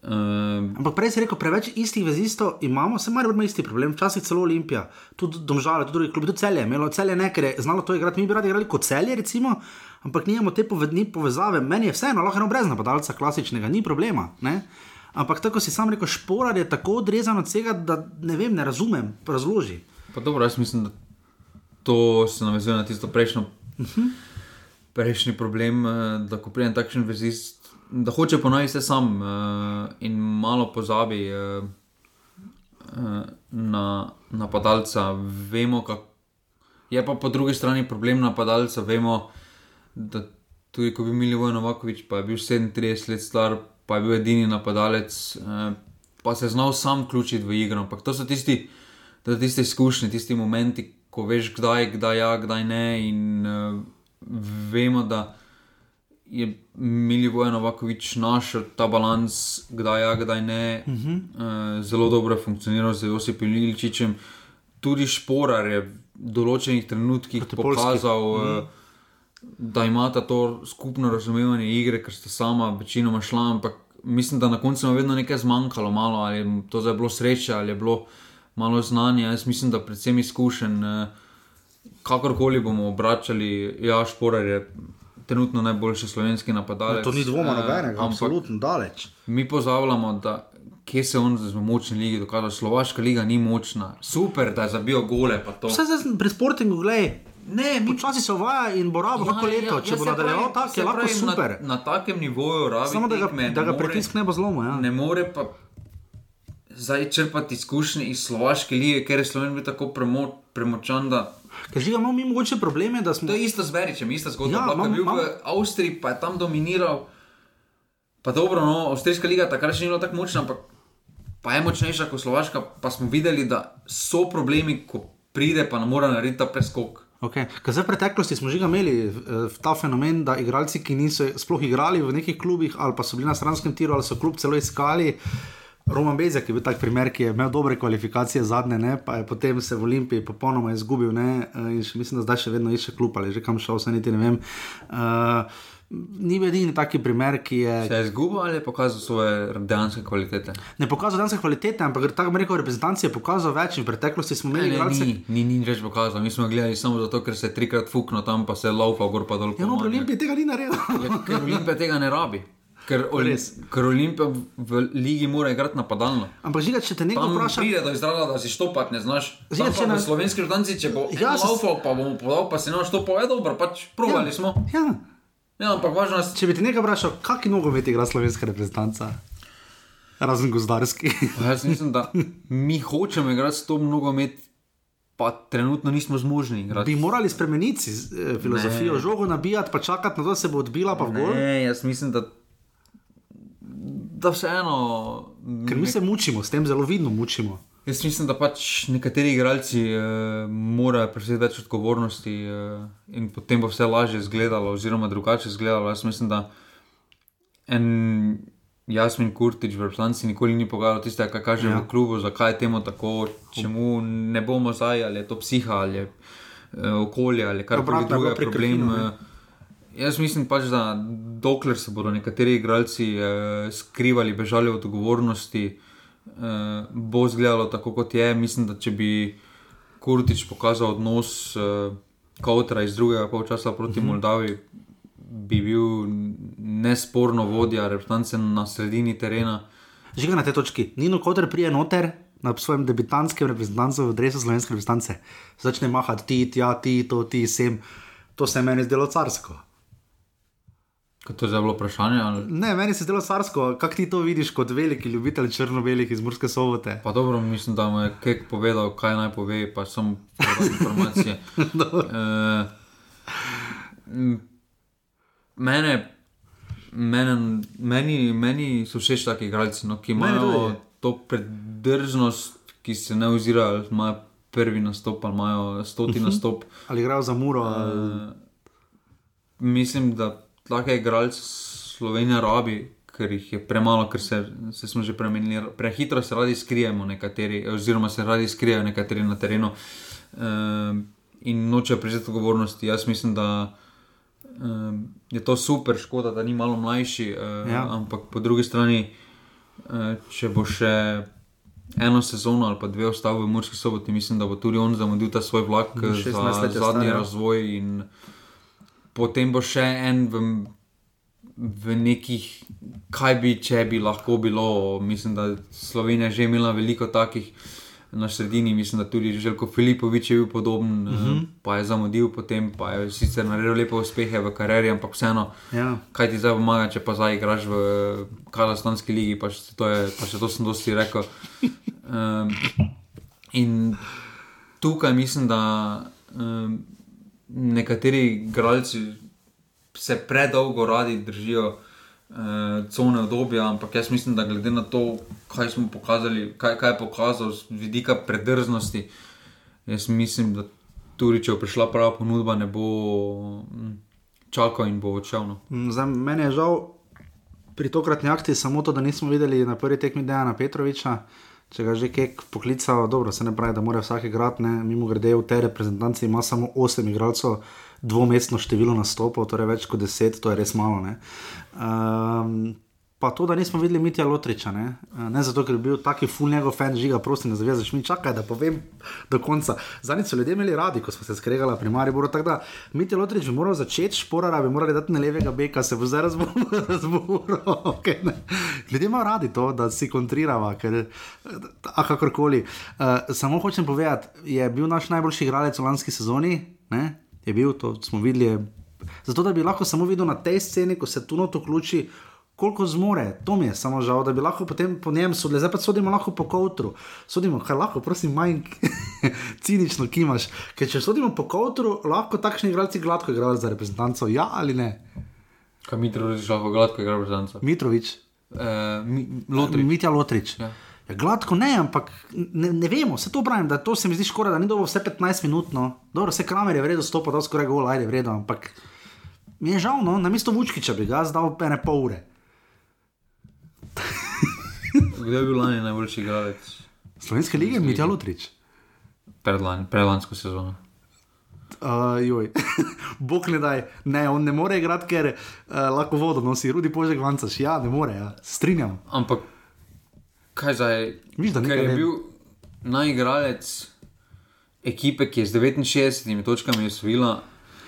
Um, Ampak prej si rekel, preveč istih vezistov imamo, se mar ima isti problem, včasih celo Olimpija, tudi domžale, tudi drugi klubi, tudi celje, imelo celje nekaj, je znalo to igrati, mi bi radi igrali kot celje, recimo, ampak nimamo te povedni povezave, meni je vseeno, lahko eno brez napadalca klasičnega, ni problema. Ne? Ampak tako si sam rekel, šporar je tako odrezan od vsega, da ne vem, ne razumem, razloži. Pa dobro, jaz mislim, da to se navezuje na tisto prejšnjo, uh -huh. prejšnji problem, eh, da ko pridem takšen vezist, da hoče ponoviti vse sam uh, in malo pozabi uh, uh, na napadalca. Vemo, kak... je pa po drugi strani problem napadalca. Vemo, da tudi ko bi imeli Vojno Vakovič, pa je bil 37 let star, pa je bil edini napadalec, uh, pa se je znal sam vključiti v igro. Ampak to so tisti, tisti izkušnji, tisti momenti ko veš, kdaj, kdaj ja, kdaj ne. In uh, vemo, da je Milivoje Novakovič našel ta balans, kdaj ja, kdaj ne. Uh -huh. uh, zelo dobro je funkcioniral z Josipom Ilčičem. Tudi Šporar je v določenih trenutkih pokazal. Uh -huh. Da imata to skupno razumevanje igre, ker sta sama večinoma šla, ampak mislim, da na koncu je vedno nekaj zmanjkalo, malo, ali to je bilo sreče, ali je bilo malo znanja, jaz mislim, da predvsem izkušen, eh, kakorkoli bomo obračali, ja, šporar je. Trenutno najboljši slovenski napadalec. No, to ni dvoma, nobenega, ampak absolutno daleč. Mi pozavljamo, da kje se on z močni ligi dokazal. Slovaška liga ni močna, super, da je zabil gole. Vse zdaj pri sportingu, gledaj. Ne, mi časi se uvaja in bo rabo kako ja, leto. Ja, Če bo nadaljeval tako, je lahko super. Na, na takem nivoju rabi. Samo da ga, da ga pritisk ne bo zlomil. Ja. Ne more pa zdaj črpati izkušnje iz slovaške lige, ker je Slovenija bil tako premo, premočan. Da... Ker že imamo mi mogoče probleme, da smo. To je isto z Beričem, ista zgodba. Ja, mam, bil mam... v Avstriji, pa je tam dominiral. Pa dobro, no, Avstrijska liga takrat še ni bila tako močna, ampak pa je močnejša kot Slovaška. Pa smo videli, da so problemi, ko pride, pa ne more narediti ta preskok. Okay. Zdaj, v preteklosti smo že imeli uh, ta fenomen, da igralci, ki niso sploh igrali v nekih klubih, ali pa so bili na stranskem tiru, ali so klub celo iskali. Roman Bezek je bil tak primer, ki je imel dobre kvalifikacije zadnje, ne, pa je potem se v Olimpiji popolnoma izgubil. Ne, in še, mislim, da zdaj še vedno išče klub ali že kam šel, vse niti ne vem. Uh, Ni bil edini taki primer, ki je. Se je izgubil ali je pokazal svoje dejanske kvalitete? Ne pokazal dejanske kvalitete, ampak tako rekel, reprezentanci je pokazal več in v preteklosti smo imeli več. Ni, ni, ni več pokazal, mi smo gledali samo zato, ker se je trikrat fuknil tam, pa se je laufal gor pa dol. Ja, no, Olimpija tega ni naredila. ja, ker Olimpija tega ne rabi. Ker, ker Olimpija v ligi mora igrati napadalno. Ampak žiga, če te nekdo vpraša, pride do izraza, da si štopati ne znaš. Žiga, če na slovenski žrtanci, če bo ja, laufal, pa bomo podal, pa si nam štopal, je dobro, pač provali ja, smo. Ja. Ja, ampak važno je. Če bi te nekaj vprašal, kakšen nogomet igra slovenska reprezentanca? Razen gozdarski. jaz mislim, da mi hočemo igrati s to nogomet. Pa trenutno nismo zmožni. Bi morali spremeniti eh, filozofijo, ne. žogo nabijati, pa čakati na to, da se bo odbila. Ne, jaz mislim, da da vseeno. Ker mi se mučimo, s tem zelo vidno mučimo. Jaz mislim, da pač nekateri igralci uh, morajo prevzeti več odgovornosti uh, in potem bo vse lažje izgledalo, oziroma drugače izgledalo. Jaz mislim, da en Jasmin Kurtič v Ruslanci nikoli ni pogledal tiste, kar kaže ja. v klubu, zakaj je temu tako, čemu ne bomo zdaj, ali je to psiha, ali je uh, okolje, ali kar koli drugega problema. Jaz mislim pač, da dokler se bodo nekateri igralci eh, skrivali, bežali od odgovornosti, eh, bo izgledalo tako, kot je. Mislim, da če bi Kurtič pokazal odnos eh, Kautra iz drugega polčasa proti uh mhm. -huh. Moldavi, bi bil nesporno vodja reprezentance na sredini terena. Že na tej točki, Nino Kotor prije noter, na svojem debitantskem reprezentancu v drevesu slovenske reprezentance, začne mahati ti, tja, ti, to, ti, sem. To se je meni zdelo carsko. Kot to je zelo vprašanje. Ali... Ne, meni se zdelo carsko, kako ti to vidiš kot veliki ljubitelj črno-belih iz Murske sobote. Pa dobro, mislim, da mu je Kek povedal, kaj naj pove, pa sem podal informacije. e, mene, mene, meni, meni so všeč taki igralci, no, ki imajo to predržnost, ki se ne ozirajo, ali imajo prvi nastop ali imajo stoti Mhm. nastop. Ali igrajo za muro. Uh, mislim, da take igralce Slovenija rabi, ker jih je premalo, ker se, se smo že premenili. Prehitro se radi skrijemo, nekateri, oziroma se radi skrijejo nekateri na terenu uh, in nočejo prevzeti odgovornosti. Jaz mislim, da uh, je to super, škoda, da ni malo mlajši, uh, Ja. ampak po drugi strani, uh, če bo še. Eno sezono ali pa dve ostal v Murski soboti, mislim, da bo tudi on zamudil ta svoj vlak Že 16 za zadnji star, ja. razvoj. In potem bo še en v, v nekih, kaj bi, če bi lahko bilo. Mislim, da Slovenija je že imela veliko takih na sredini, mislim, da tudi Željko Filipovič je bil podoben, uh Mhm. -huh. pa je zamudil, potem pa je sicer naredil lepe uspehe v karieri, ampak vseeno. Ja. Kaj ti zdaj pomaga, če pa zdaj igraš v Kazahstanski ligi, pa še to, je, pa še to sem dosti rekel. Um, in tukaj mislim, da um, nekateri igralci se predolgo radi držijo uh, cone obdobja, ampak jaz mislim, da glede na to, kaj smo pokazali, kaj, kaj je pokazal z vidika predrznosti, jaz mislim, da tudi če bo prišla prava ponudba, ne bo mm, čakal in bo odšel. No. Mm, Zdaj, meni je žal pri tokratni akciji samo to, da nismo videli na prvi tekmi Dejana Petroviča. Če ga že kek poklical, dobro, se ne pravi, da mora vsak igrati. Mimo grede v tej reprezentanci ima samo 8 igralcev, dvomestno število nastopov, torej več kot 10, to je res malo. Ne. Um, pa to, da nismo videli Mitja Lotriča, ne, ne zato, ker bi bil taki full njegov fan, žiga, prosim, ne zavezaš mi, čakaj, da povem do konca. Zadnjič so ljudje imeli radi, ko smo se skregali pri Mariboru, tako da Mitja Lotrič bi moral začeti, šporara bi morali dati na levega beka, se bo zdaj razburil. okay, ne. ljudje imajo radi to, da si kontrirava, ker, a kakorkoli. Uh, samo hočem povedati, je bil naš najboljši igralec v lanski sezoni, ne? je bil, to smo videli. Je, zato, da bi lahko samo videl na tej sceni, ko se tu noto vključi, koliko zmore, to mi je samo žal, da bi lahko potem po njem sodili, zdaj pa sodimo lahko po kotru, sodimo, kaj lahko, prosim, manj cinično kimaš, ker če sodimo po kotru, lahko takšni igralci gladko igrajo za reprezentanco, ja ali ne. Kaj mi reči, lahko gladko igra reprezentanca? Mitrovič, Uh, Lotri. Mitja Lotrič. Ja. Ja, gladko ne, ampak ne, ne vemo, se to pravim, da to se mi zdi škoda, da ni dobro vse 15 minut. No. Dobro, vse kramer je vredno stopa, da skoraj gol, ajde vredno, ampak mi je žal, no, na mesto Vučkiča bi ga zdal ene pol ure. Kdo je bil lani najboljši igralec? Slovenske lige, Mitja Lotrič. Predlani, predlansko sezono. Uh, joj, bog ne daj, ne, on ne more igrati, ker uh, lahko vodo nosi, rudi požek vancaš, ja, ne more, ja. strinjam. Ampak kaj zdaj? Viš, Ker je vem. bil najigralec ekipe, ki je z 69 točkami osvojila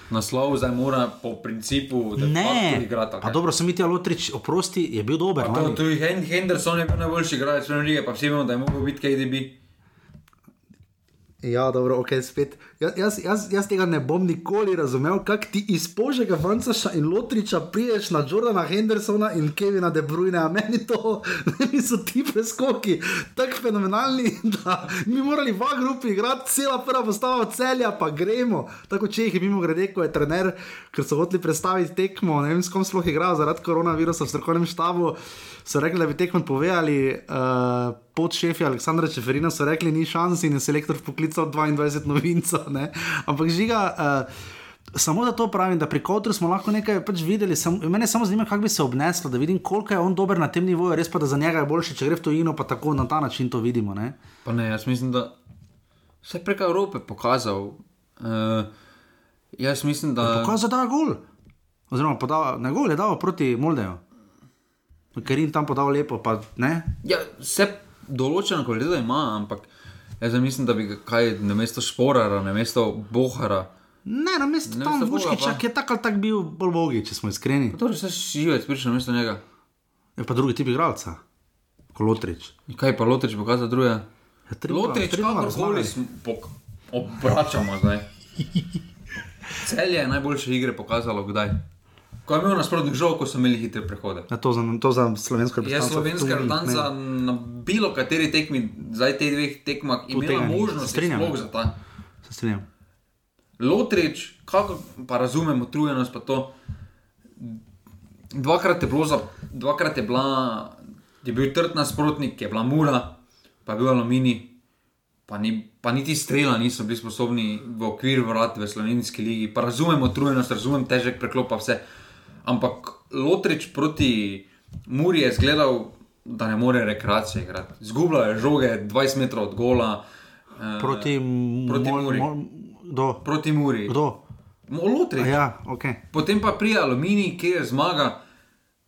naslov, zdaj mora po principu, da Ne, igrati. pa dobro, sem Mitja Lotrič, oprosti, je bil dober. To, lani. tu je Hen- Henderson je bil najboljši igralec Premier lige, pa vsi vemo, da je mogel biti KDB. Ja, dobro, ok, spet. Jaz, jaz, jaz, jaz tega ne bom nikoli razumel, kako ti iz Požega Vancaša in Lotriča priješ na Jordana Hendersona in Kevina De Bruyne, a meni to, meni so ti preskoki tako fenomenalni, da mi morali v grupi igrati, cela prva postava celja, pa gremo. Tako če jih je mimo grede, ko je trener, ker so hoteli predstaviti tekmo, ne vem, s kom sploh igral zaradi koronavirusa v strokovnem štabu. So rekli, da bi tekmo povedali, uh, pod šefi Aleksandra Čeferina so rekli, ni šans in je selektor poklical 22 novincev. ne. Ampak žiga. Uh, Samo da to pravim, da pri Kotru smo lahko nekaj pač videli. Sam, mene samo zanima, kako bi se obneslo, da vidim, koliko je on dober na tem nivoju, res pa da za njega je boljše, če gre v tujino, pa tako na ta način to vidimo. Ne? Pa ne, jaz mislim, da se je preko Evrope pokazal. Uh, jaz mislim, da. Pokazal da je gol. Oziroma, podal, na gol je dal proti Moldeju. Ker jim tam podal lepo, pa ne. Ja, vse določeno kvaliteto ima, ampak jaz mislim, da bi ga kaj na mesto Šporara, na mesto Bohara. Ne, na mestu Ne, tam pa. ki je tako ali tako bil bolj bogi, če smo iskreni. To je vse živec, prišel na mesto njega. Je pa drugi tip igralca, kolotrič. In kaj pa Lotrič pokazal druge? Lotrič, kakorkoli smo, obračamo zdaj. Celje je najboljše igre pokazalo kdaj. Ko je imel nasprotnik žal, ko so imeli hitre prehode. Ja, to, za, to za slovensko Je reprezentanco slovenska tu ni, reprezentanca na bilo kateri tekmi, zdaj te dveh tekmah, imela se možnost strinjam. sploh za ta. Se strinjam. Lotrič, kako pa razumemo utrujenost, pa to. Dvakrat je, bilo za, dvakrat je, bila, je bil trd nasprotnik, je bila mura, pa je bil aluminij, pa, ni, pa niti strela niso bili sposobni v okviru vrat v slovenski ligi. Pa razumemo utrujenost, razumem težek preklop, pa vse. Ampak Lotrič proti Muri je izgledal, da ne more rekreacije igrati. Zgubljal je žoge 20 metrov od gola. eh, Proti, proti Muri. Kdo? Proti Muri. Kdo? Lotrič. A Ja, ok. Potem pa prija aluminij, ki je zmaga,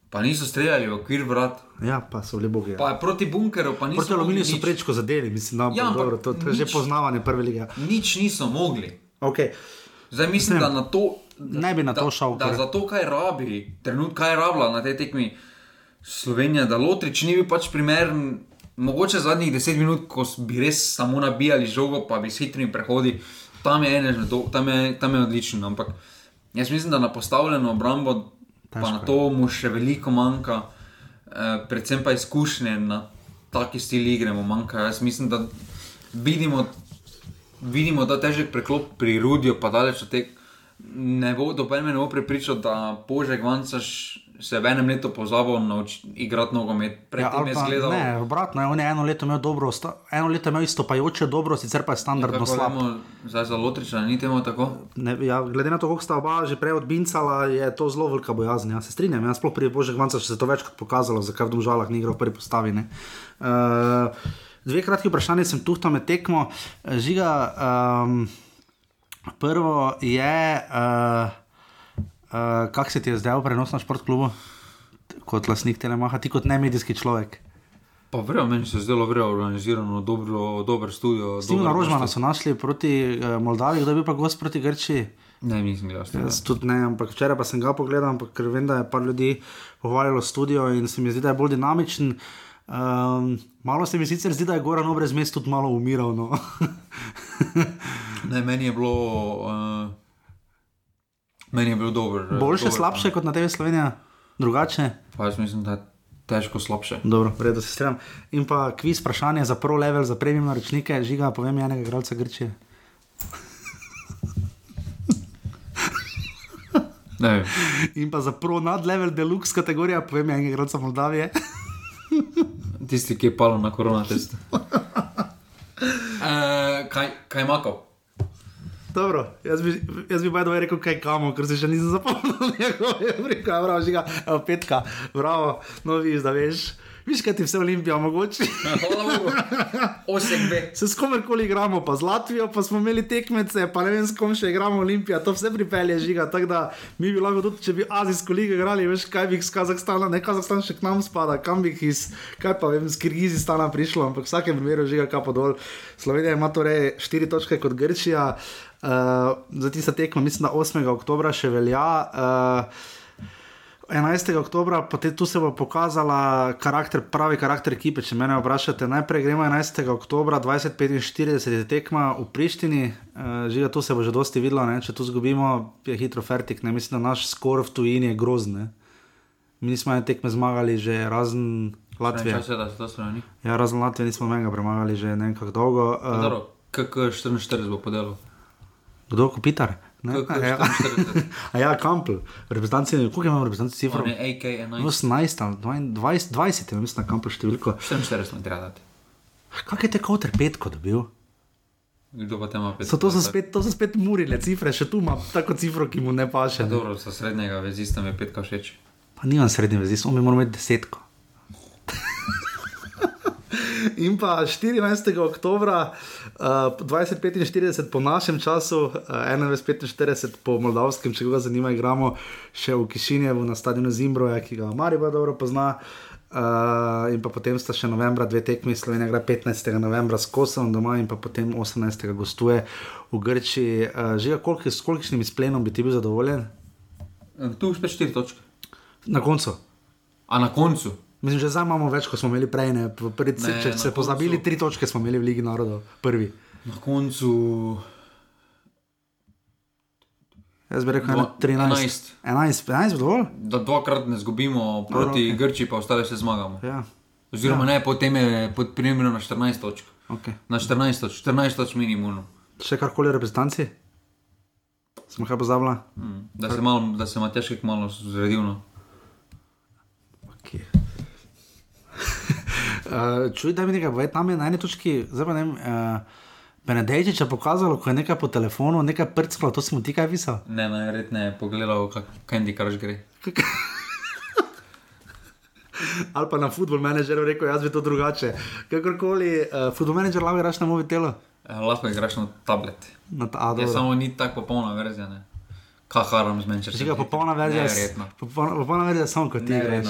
pa niso streljali v okvir vrat. Ja, pa so bili bogi. ja. Pa proti bunkerju, pa niso Proti aluminiju so prečko zadeli, mislim, da Ja, ja, dobro, to, to je že nič. poznavanje prve lige. Nič niso mogli. Okay. Zdaj mislim, da na to. Da, Ne bi na to da, šel, Da ker- za to, kaj rabi, trenutno kaj je rabila na tej tekmi Slovenija, da Lotrič ni bil pač primeren. Mogoče zadnjih deset minut, ko bi res samo nabijali žogo, pa bi s hitrimi prehodi, tam je eno, tam, je- tam je odličen. Ampak jaz mislim, da na postavljeno obrambo, pa Težko na je. to mu še veliko manjka, eh, predvsem pa izkušnje na taki stil igre mu manjka. Jaz mislim, da vidimo vidimo ta težek preklop pri Rudiju, pa daleč od tega. Ne bo doben me ne bo prepričal, da Božek Vancaš se v enem letu pozabil naučiti igrati nogomet. Ja, Predtem ali je pa- zgledal. ne, obratno, je, on je eno leto imel dobro, sta- eno leto je imel istopajoče dobro, sicer pa je standardno Kako slab. vemo, zdaj za Lotriča ni temu tako. Ne, ja, glede na to, kako sta oba že prej odbincala, je to zelo velika bojazen. Ja, se strinjam, jaz sploh pri Božjih Vanca se je to večkrat pokazalo, zakaj v Domžalah ni igral v prvi postavi. ne. Uh, dve kratki vprašanje sem tuhtal med tekmo. Eh, Žiga, um, prvo je, uh, uh, kak se ti je zdaj prenos na športklubu, kot lasnik Telemaha, ti kot nemedijski človek. Pa vrjo, meni se je zdelo vrjo organizirano, dobro, dober studio. Simona dobro Rožmana gosti. so našli proti uh, Moldaviji, kdo je bil pa gost proti Grčiji. Ne, nisem gledal. tega. Jaz tudi ne, ampak včeraj pa sem ga pogledal, ampak ker vem, da je par ljudi pohvalilo studio in se mi zdi, da je bolj dinamičen. Um, malo se mi sicer zdi, da je Goran brez mest tudi malo umiral. No. Ne, meni je bilo. Uh, meni je bilo dobro. Boljše, dober, slabše kot na TV Slovenija, drugače. Pa jaz mislim, da je težko slabše. Dobro, v redu se strinjam. In pa kviz vprašanje za pro level, za premium naročnike, žiga, povem enega igralca Grčije. Ne. In pa za pro nadlevel deluxe kategorija, povem enega igralca Moldavije. Tisti, ki je palo na korona test. uh, kaj, kaj je makal? Dobro, jaz bi, jaz bi bajdo rekel, kaj kamo, ker se še nisem zapomnil njegove rubrike, bravo, žiga, evo, petka, bravo, no vidiš, da veš, viš, kaj ti vse olimpija omogoči. Osem B. Se s komerkoli igramo, pa z Latvijo, pa smo imeli tekmece, pa ne vem, s kom še igramo Olimpija, to vse pripelje žiga. Tako da mi bi lahko tudi, če bi Azijsko ligo igrali, veš, kaj bi iz Kazahstana, ne Kazahstan še k nam spada, kam bi iz, kaj pa vem, iz Kirgizistana prišlo, ampak v vsakem primeru žiga kapo dol. Slovenija ima torej štiri točke kot Grčija, uh, za tista tekma, mislim, da 8. oktober še velja. Uh, 11. oktober, potem tu se bo pokazala karakter, pravi karakter ekipe. Če me vprašate, najprej gremo 11. oktober 2045, je tekma v Prištini, uh, žiga tu se bo že dosti videlo, ne? če tu zgubimo, je hitro fertik. Ne? Mislim, da naš skor v tujini je grozen. ne. Mi smo ene tekme zmagali že razen Latvije. Čas je, da se to strani. Ja, razen Latvije nismo menega premagali že ne vem kako dolgo. Uh, KK 44 bo podelil. Kdo, Kopitar? Ja. 44. A ja, Kampel, reprezentanci, koliko imamo reprezentanci cifrov? On je AK 11. 18 ali 20, 20 je, mislim, na kampu številko. 44 smo treba dati. Kaj je te kot petko dobil? Kdo pa te ima pet? So, to, so spet, to so spet murile cifre, še tu ima tako cifro, ki mu ne paše. Ne? Dobro, za srednjega vezista mi je petka všeč. Pa nimam srednje vezi, on bi moral imeti desetko. In pa 14. oktober uh, 2045 po našem času, uh, 2145 po moldavskem, če koga zanima, igramo še v Kišinjevu na stadionu Zimbroja, ki ga Marijo dobro pozna. Uh, in pa potem sta še novembra dve tekmi, Slovenija gre 15. novembra s Kosovom doma in pa potem 18. gostuje v Grčiji. Uh, že koliko, s kolikšnim izplenom bi ti bil zadovoljen? Tu spet 4 točke. Na koncu. A na koncu? Mislim, že zdaj imamo več, kot smo imeli prej. Ne? Prvi, Ne, če se pozabili, koncu- tri točke smo imeli v Ligi narodov, prvi. Na koncu Jaz bi rekel, Dva- 13. 11, 11 dovolj? da dvakrat ne zgubimo proti okej. Grčiji, pa ostale še zmagamo. Ja, Oziroma, ne, potem je pod primerom na 14 točk. ok. Na 14 točk, 14 točk minimum. Še karkoli reprezentanci? Smo kaj pozabili? Mm. Da se, malo, da se Matjašek malo zredil. No. Okay. Uh, čuj, da mi nekaj pove, tam je na eni točki, zdaj pa ne vem. Uh, Benedejčič je pokazal, ko je nekaj po telefonu, nekaj prskalo, to si mu ti kaj pisal. Ne, najverjetneje je pogledal, kako Candy Crush gre. Ali pa na football manager rekel, jaz bi to drugače. Kakorkoli, uh, football manager lahko igraš na mobitelu. Eh, lahko igraš na tablet. Na ta, a, Je samo ni tako popolna verzija. Ne. Haram z Manchester Če ga popolna verzija, popolna, popolna verzija samo kot ti. Ne.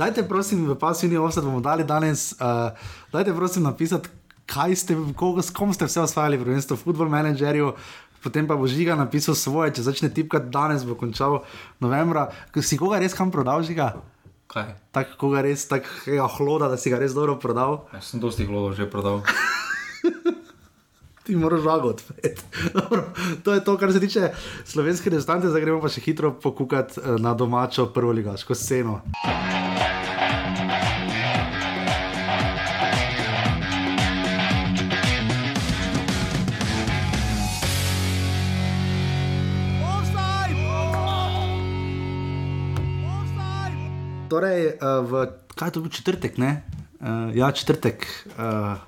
Dajte, prosim, v pasivni offset bomo dali danes. Uh, dajte, prosim, napisati, kaj ste, koga, s kom ste vse osvajali, prvenstvo, football managerju. Potem pa bo žiga napisal svoje, če začne tipkati danes, bo končal novembra. Si koga res kam prodal, žiga? Kaj? Tako koga res, takega hloda, da si ga res dobro prodal. Jaz sem dosti glodov že prodal. Ti moraš žago odpreti. Dobro, to je to, kar se tiče slovenske rezultate, zdaj gremo pa še hitro pokukati eh, na domačo prvo ligaško sceno. Torej, uh, v, kaj je to bil četrtek? Ne? Uh, ja, četrtek. Uh,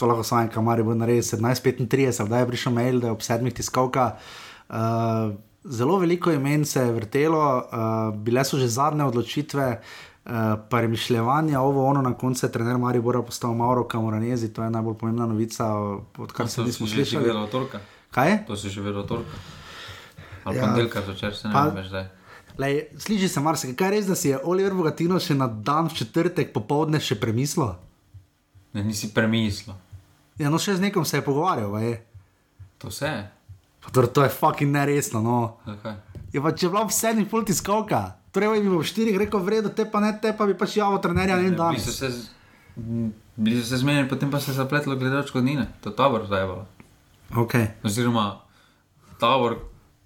to lahko samo en kamar bo naredil 17:35, da je prišel mail, da je ob sedmih tiskalka. Uh, zelo veliko imen se je vrtelo, uh, bile so že zadnje odločitve. Uh, Premišljevanja, ovo, ono, na koncu je trener Maribora postal Mauro Kamoranezi, to je najbolj pomembna novica, odkar se To nismo si že slišali. vedel od torka. Kaj je? To si že vedel od torka. Ali Ja. ja. ponedeljka začer, se ne Pa- več zdaj. Lej, sliši se marsikaj, kaj res, da si je Oliver Bogatino še na dan v četrtek popovdne še premislil? Ne, nisi premislil. Ja, no, še z nekom se je pogovarjal, je. To vse To, to je fucking neresno. No. Zakaj? Je pa če bila v sedmih pol tiskalka, torej bi bil v štirih rekel, vredo, te pa ne, te pa bi pač javno trenerja ne z- m, bili so se zmenili, potem pa se je zapletlo glede odškodnine. To je tabor zdaj. Okay. Oziroma, tabor,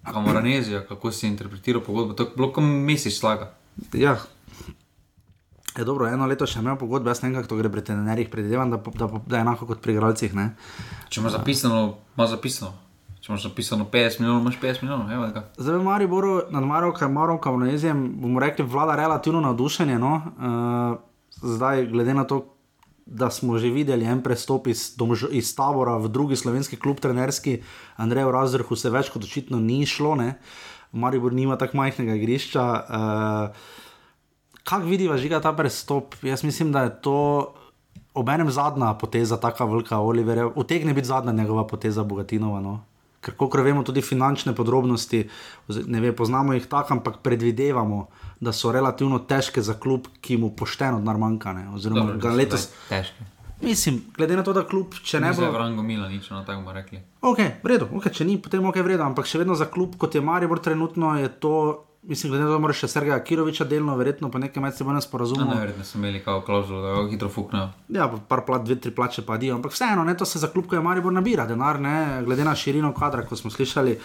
kamoranezija, kako si interpretiral pogodbo. To je bilo kot mesec slaga. Ja. Je dobro, eno leto še imel pogodbe, jaz ne vem, kako to gre pri trenerjih, predvidevam, da, da, da je enako kot pri igralcih. ne. Če imaš zapisano, imaš zapisano. Če imaš zapisano 50 milijonov, imaš 50 milijonov. Evo ga. Zdaj v Mariboru, nad Marokom, Marokom, Nezijem, bomo rekli, vlada relativno navdušenje. No? Uh, zdaj, glede na to, da smo že videli en prestop iz, domž, iz tabora v drugi slovenski klub, trenerski, Andrej Razrhu se več kot očitno ni šlo, ne? Maribor nima tako majhnega igrišča. Uh, Kako vidiva žiga ta prestop? Jaz mislim, da je to obenem zadnja poteza, tako velika Oliverja. Utegne biti zadnja njegova poteza Bogatinova. No? Ker, kot vemo, tudi finančne podrobnosti, ne vem, poznamo jih tako, ampak predvidevamo, da so relativno težke za klub, ki mu pošteno denar manjka. ne. Oziroma, Dobro, da letos, Težko. mislim, glede na to, da klub, če ne Ne bo bo. v rangu Mila, nič na tako bomo rekli. Ok, v redu, okay, če ni, potem ok, v redu, ampak še vedno za klub, kot je Maribor, trenutno je to, mislim, glede na to, da moraš še Sergeja Kiroviča delno, verjetno po nekem medsebojnem No, sporazumu. Najverjetneje so imeli kao klauzulo, da ga hitro fuknejo. Ja, pa par plat, dve, tri plače pa dijo, ampak vseeno, ne, to se za klub, ko je Maribor nabira denar, ne, glede na širino kadra, kot smo slišali.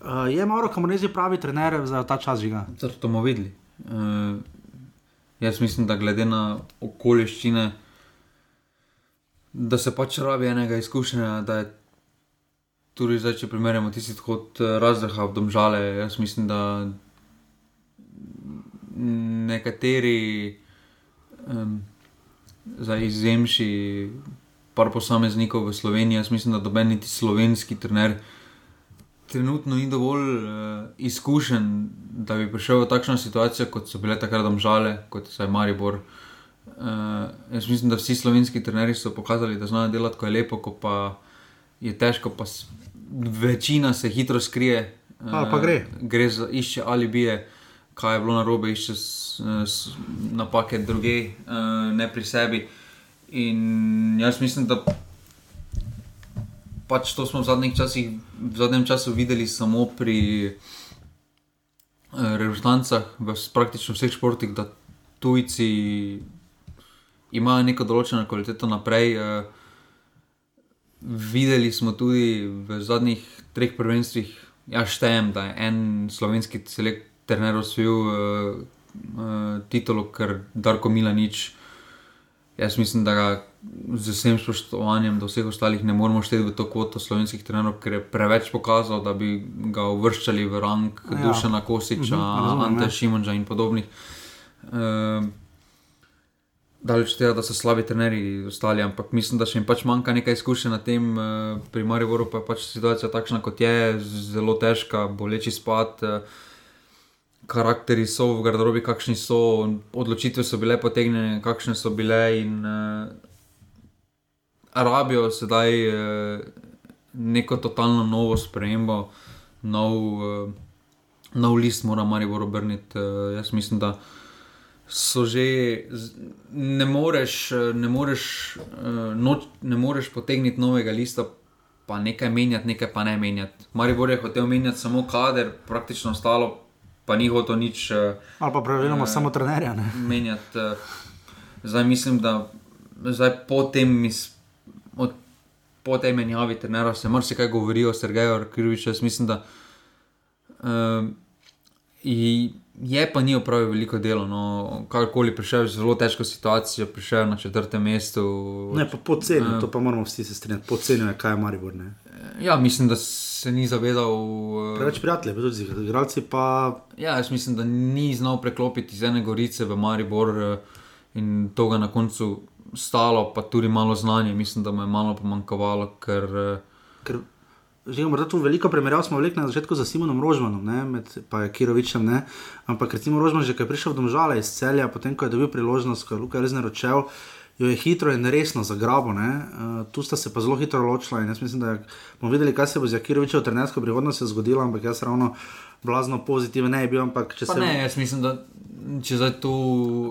Uh, je Mauro Kamonezi pravi trener za ta čas žiga. To bomo videli. Uh, jaz mislim, da glede na okoliščine, da se pač rabi enega izkušenja, da je tudi zdaj, če primerjamo tisti kot razdraha v domžale, jaz mislim, da nekateri um, za izjemši par posameznikov v Sloveniji, jaz mislim, da doben niti slovenski trener trenutno ni dovolj uh, izkušen, da bi prišel v takšno situacijo, kot so bile takrat domžale, kot je Maribor. Uh, jaz mislim, da vsi slovenski trenerji so pokazali, da znajo delati, ko je lepo, ko pa je težko, pa večina se hitro skrije. A, pa gre. Gre za išče ali bije, kaj je bilo na robe, išče s, napake druge, uh, ne pri sebi. In jaz mislim, da pač to smo v časih, v zadnjem času videli samo pri uh, reprezentancah, v praktično vseh športih, da tujci imajo neko določeno kvaliteto naprej. Videli smo tudi v zadnjih treh prvenstvih, ja, štejem, da je en slovenski selektor osvojil uh, uh, titulo, ker Darko Mila nič. Jaz mislim, da ga z vsem spoštovanjem do vseh ostalih ne moremo šteti v to kvoto slovenskih trenerov, ker je preveč pokazal, da bi ga uvrščali v rang ja. Dušana Kosiča, mhm, -huh, Ante ja. Šimunča in podobnih. Uh, Daleč tega, da so slabi trenerji ostali, ampak mislim, da še jim pač manjka nekaj izkušenj na tem. Uh, pri Mariboru pa je pač situacija takšna, kot je, zelo težka, boleči spad. Uh, karakteri so v garderobi, kakšni so, odločitve so bile potegnjene, kakšne so bile. In uh, Arabijo sedaj uh, neko totalno novo spremembo, nov, uh, nov list, mora Maribor obrniti. Uh, jaz mislim, da. So že, ne moreš, ne moreš, noč, ne moreš potegniti novega lista, pa nekaj menjati, nekaj pa ne menjati. Maribor je hotel menjati samo kader, praktično ostalo pa ni hotel nič. Uh, Ali pa praviloma uh, samo trenerja. Menjati. Uh, zdaj mislim, da zdaj po tem, od, po tej menjavi trenera se marsikaj govori o Sergeju Kriviču. Jaz mislim, da uh, je pa ni opravil veliko dela. No, karkoli prišel v zelo težko situacijo, prišel na četrtem mestu. Ne, pa poceni, uh, to pa moramo vsi se strinjati, poceni je, kaj je Maribor. Ne? Ja, mislim, da se ni zavedal. Uh, Preveč prijateljev, tudi z igralci. Pa... Ja, jaz mislim, da ni znal preklopiti iz ene gorice v Maribor uh, in to ga na koncu stalo, pa tudi malo znanja. Mislim, da mu je malo pomankovalo. Ker, uh, ker... Že imamo tu veliko primerjav, smo vlekli na začetku za Simonom Rožmanom, ne, med, pa Kirovičem. Ne. Ampak recimo Rožman, že ko je prišel v Domžale iz celja, potem ko je dobil priložnost, ko je Luka res naročil, jo je hitro in resno zagrabil. Uh, tu sta se pa zelo hitro ločila in jaz mislim, da bomo videli, kaj se bo z Jakirovičem v trenersko prihodnosti zgodilo, ampak jaz ravno blazno pozitiven ne bi bil. Ampak, če se ne, jaz mislim, da če zdaj tu.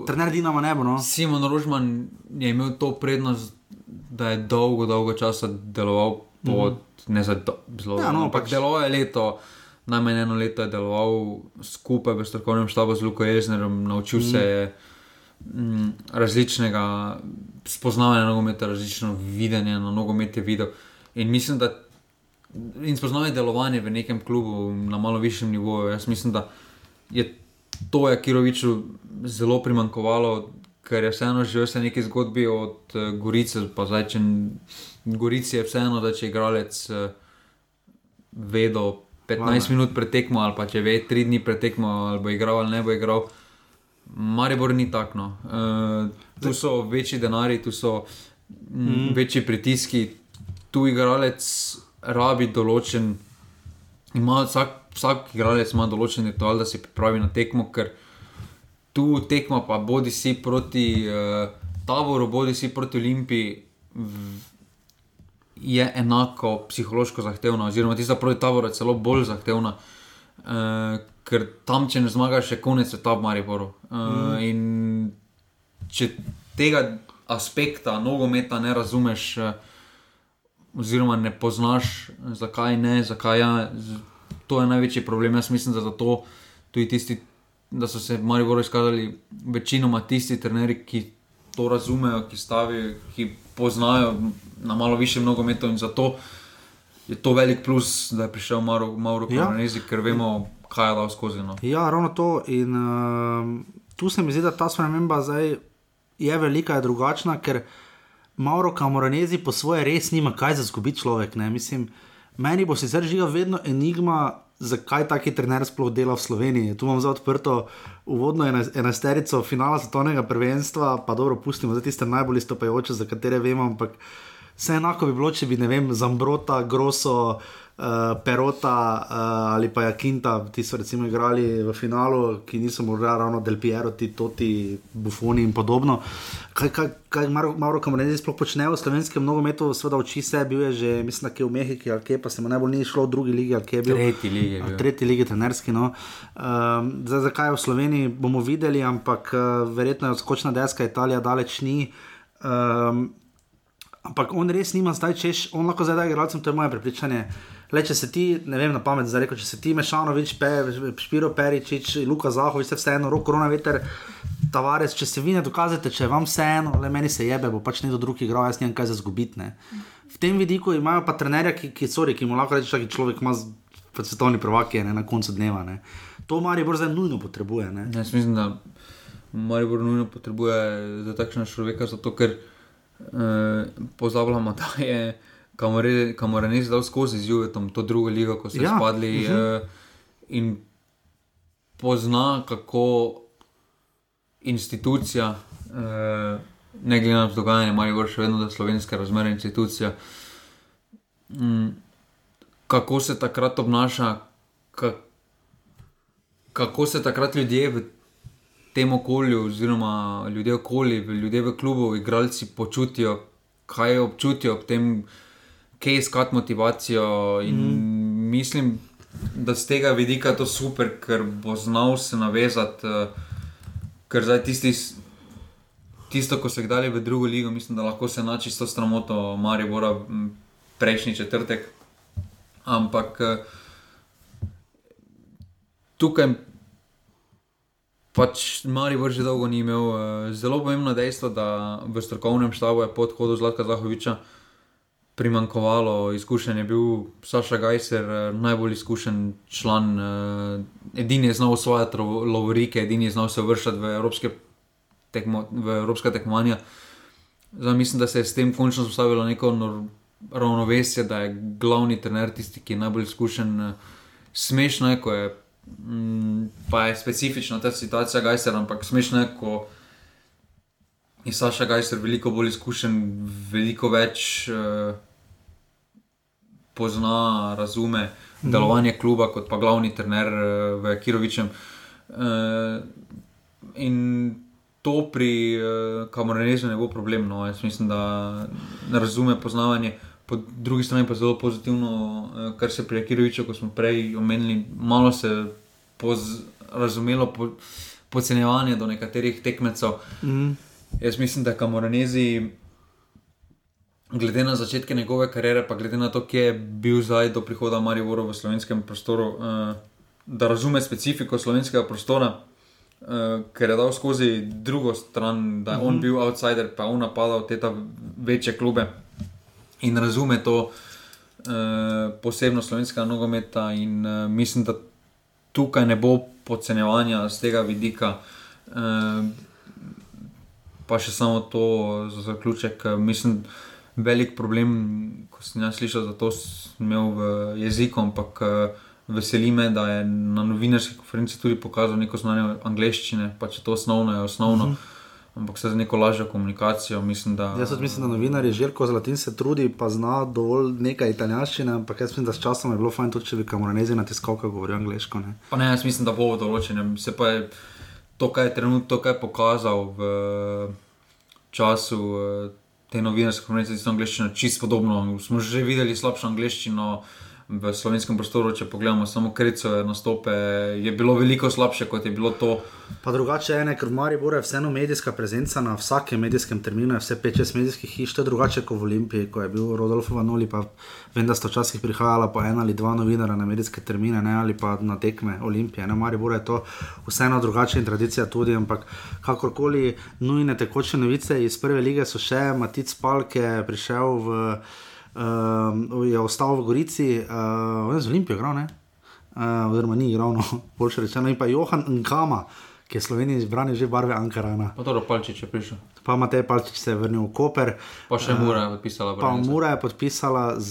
Trener Dinamo ne bo. No? Simon Rožman je imel to prednost, da je dolgo, dolgo časa deloval pod mm. ne za zelo ja, no, pač... deloval leto. Najmanj eno leto je deloval skupaj v strokovnem štabu z Luko Jeznerom, naučil mm. se je. Mm, različnega spoznavanja nogometa, različno videnje na nogomet je videl. In mislim, da in spoznavanje delovanja v nekem klubu na malo višjem nivoju. Jaz mislim, da je to Jakiroviču zelo primankovalo, ker je vseeno že vse neki zgodbi od uh, Gorice, pa zdaj če Gorici je vseeno, da če igralec uh, ve do 15 Vame. minut pretekmo, ali pa če ve 3 dni pretekmo, ali bo igral ali ne bo igral. Maribor ni tako. No. Uh, tu so večji denari, tu so mm, večji pritiski, tu igralec rabi določen. Ima, vsak, vsak igralec ima določen ritual, da se pripravi na tekmo, ker tu tekmo, pa bodi si proti uh, Taboru, bodi si proti Olimpiji, je enako psihološko zahtevna, oziroma tista proti Taboru je celo bolj zahtevna. Uh, ker tam, če ne zmagaš, je konec sveta v Mariboru. Uh, mm. In če tega aspekta nogometa ne razumeš, uh, oziroma ne poznaš, zakaj ne, zakaj ja, to je največji problem. Jaz mislim, da, to, tisti, da so se v Mariboru izkazali večinoma tisti trenerji, ki to razumejo, ki stavijo, ki poznajo na malo više nogometu in zato. Je to velik plus, da je prišel Mauro, Mauro ja. Koronezi, ker vemo, kaj je dal skozi. No. Ja, ravno to. In uh, tu se mi zdi, da ta sprememba zdaj je velika, je drugačna, ker Mauro Kamoranezi po svoje res nima kaj za zgubiti človek. Mislim, meni bo sicer žiga vedno enigma. Zakaj taki trener sploh dela v Sloveniji? Tu imam za odprto uvodno enajsterico finala svetovnega prvenstva, pa dobro, pustimo za tiste najbolj stopajoče, za katere vemo, ampak vse enako bi bilo, če bi, ne vem, Zambrota, Grosso, uh, Perota uh, ali pa Jakinta, ti so recimo igrali v finalu, ki niso morda ravno Del Piero, ti Toti, Buffoni in podobno. Kaj, kaj, kaj Mauro Kamoreni sploh počne v slovenskem nogometu, seveda oči se, bil je že, mislim, da je v Mehiki ali kje, pa se mu najbolj ni šlo v drugi ligi ali kje je bil. Tretji lige. V tretji lige, trenerski. No. Um, zdaj, zakaj v Sloveniji, bomo videli, ampak uh, verjetno je odskočna deska Italija daleč ni. Um, ampak on res nima zdaj, češ, on lahko zdaj da igralcem, to je moje prepričanje. Le, če se ti, ne vem, na pamet, zdaj reko, če se ti Mešanovič, pe, Špiro Peričič, Luka Zahovič, vse vseeno, roko, korona veter. Tavares, če se vi ne dokazate, če vam vseeno, le meni se jebe, bo pač nekdo drug igral, jaz nimam kaj za zgubitne. V tem vidiku imajo pa trenerja, ki, ki, sorry, ki mu lahko reče, da človek ima svetovni prvak, je ne, na koncu dneva. Ne. To Maribor zdaj nujno potrebuje. Ne. Jaz mislim, da Maribor nujno potrebuje za takšne človeka, zato ker pozabljamo, da je kamor je zdaj skozi z Juvetom, to drugo ligo, ko so ja. spadli. Uh -huh. eh, in pozna, kako institucija, eh, ne glede na dogajanje, ima še vedno slovenske razmere institucija. Mm, kako se takrat obnaša, ka, kako se takrat ljudje v tem okolju, oziroma ljudje okoli, ljudje v klubu, igralci počutijo, kaj občutijo ob tem, kje iskati motivacijo. In mm. mislim, da z tega vidika je to super, ker bo znal se navezati, uh, ker zdaj tisti. Tisto, ko so jih dali v drugo ligo, mislim, da lahko se nači s to stramoto, Marijo Bora, prejšnji četrtek. Ampak eh, tukaj pač Marijo Bora že dolgo ni imel. Eh, zelo pomembno dejstvo, da v strokovnem štabu je pod hodom Zlatka Zahoviča primankovalo izkušenj, je bil Saša Gajser eh, najbolj izkušen član, eh, edini je znal osvajati lovorike, edini je znal se vršati v evropske, tekmo, v evropske tekmovanja. Zdaj mislim, da se je s tem končno zastavilo neko ravnovesje, da je glavni trener tisti, ki je najbolj izkušen. Smešno je, ko je, pa je specifična ta situacija Gajser, ampak smešno je, ko je Saša Gajser veliko bolj izkušen, veliko več uh, pozna, razume mm. delovanje kluba kot pa glavni trener uh, v Kirovičem. Uh, in to pri uh, Kamorenezu ne bo problem. No. Jaz mislim, da razume poznavanje. Po drugi strani pa zelo pozitivno, uh, kar se pri Kiroviču, kot smo prej omenili, malo se je razumelo po, podcenjevanje do nekaterih tekmecev. Mm. Jaz mislim, da Kamoranezi, glede na začetke njegove kariere, pa glede na to, kje je bil zdaj do prihoda Marijo v slovenskem prostoru, uh, da razume specifiko slovenskega prostora, uh, ker je dal skozi drugo stran, da je uh -huh. on mhm. bil outsider, pa on napadal te večje klube in razume to uh, posebno slovenskega nogometa. In uh, mislim, da tukaj ne bo podcenjevanja z tega vidika. Uh, pa še samo to za zaključek. Mislim, velik problem, ko sem jaz slišal, da to sem imel v jeziku, ampak veseli me, da je na novinarski konferenci tudi pokazal neko znanje angleščine, pa če to osnovno je osnovno. Uh -huh. Ampak se za neko lažjo komunikacijo. Mislim, da... Jaz mislim, da novinar žirko za latin se trudi, pa zna dovolj nekaj italijanščine, ampak jaz mislim, da s časom je bilo fajn tudi, če bi kamoranezi na tiskovkah govorili angliško. Ne? Pa ne, jaz mislim, da bo določen. Se pa je to, kar je trenutno to, kar je pokazal v času eh, te novinarske konference, da je angliščina čisto podobno. Smo že videli slabšo angliščino v slovenskem prostoru, če pogledamo samo kricove nastope, je bilo veliko slabše, kot je bilo to. Pa drugače je, ker v Mariboru je vseeno medijska prezenca na vsakem medijskem terminu, vse 5-6 medijskih hiš, to je drugače kot v Olimpiji, ko je bil Rodolf Vanoli, pa vem, da sta včasih prihajala po ena ali dva novinara na medijske termine, ne, ali pa na tekme Olimpije. Na Mariboru je to vseeno drugače in tradicija tudi, ampak kakorkoli nujne tekoče novice iz prve lige so še Matic Palke prišel v uh, je ostal v Gorici, uh, z Olimpijo, igral, uh, oziroma ni igral, no, boljše rečeno, in pa Johan Nkama, ki je Sloveniji izbral že barve Ankarana. Pa dobro, Palčič je prišel. Pa Matej Palčič se je vrnil v Koper. Pa še Mura je podpisala. Pa Mura je podpisala z.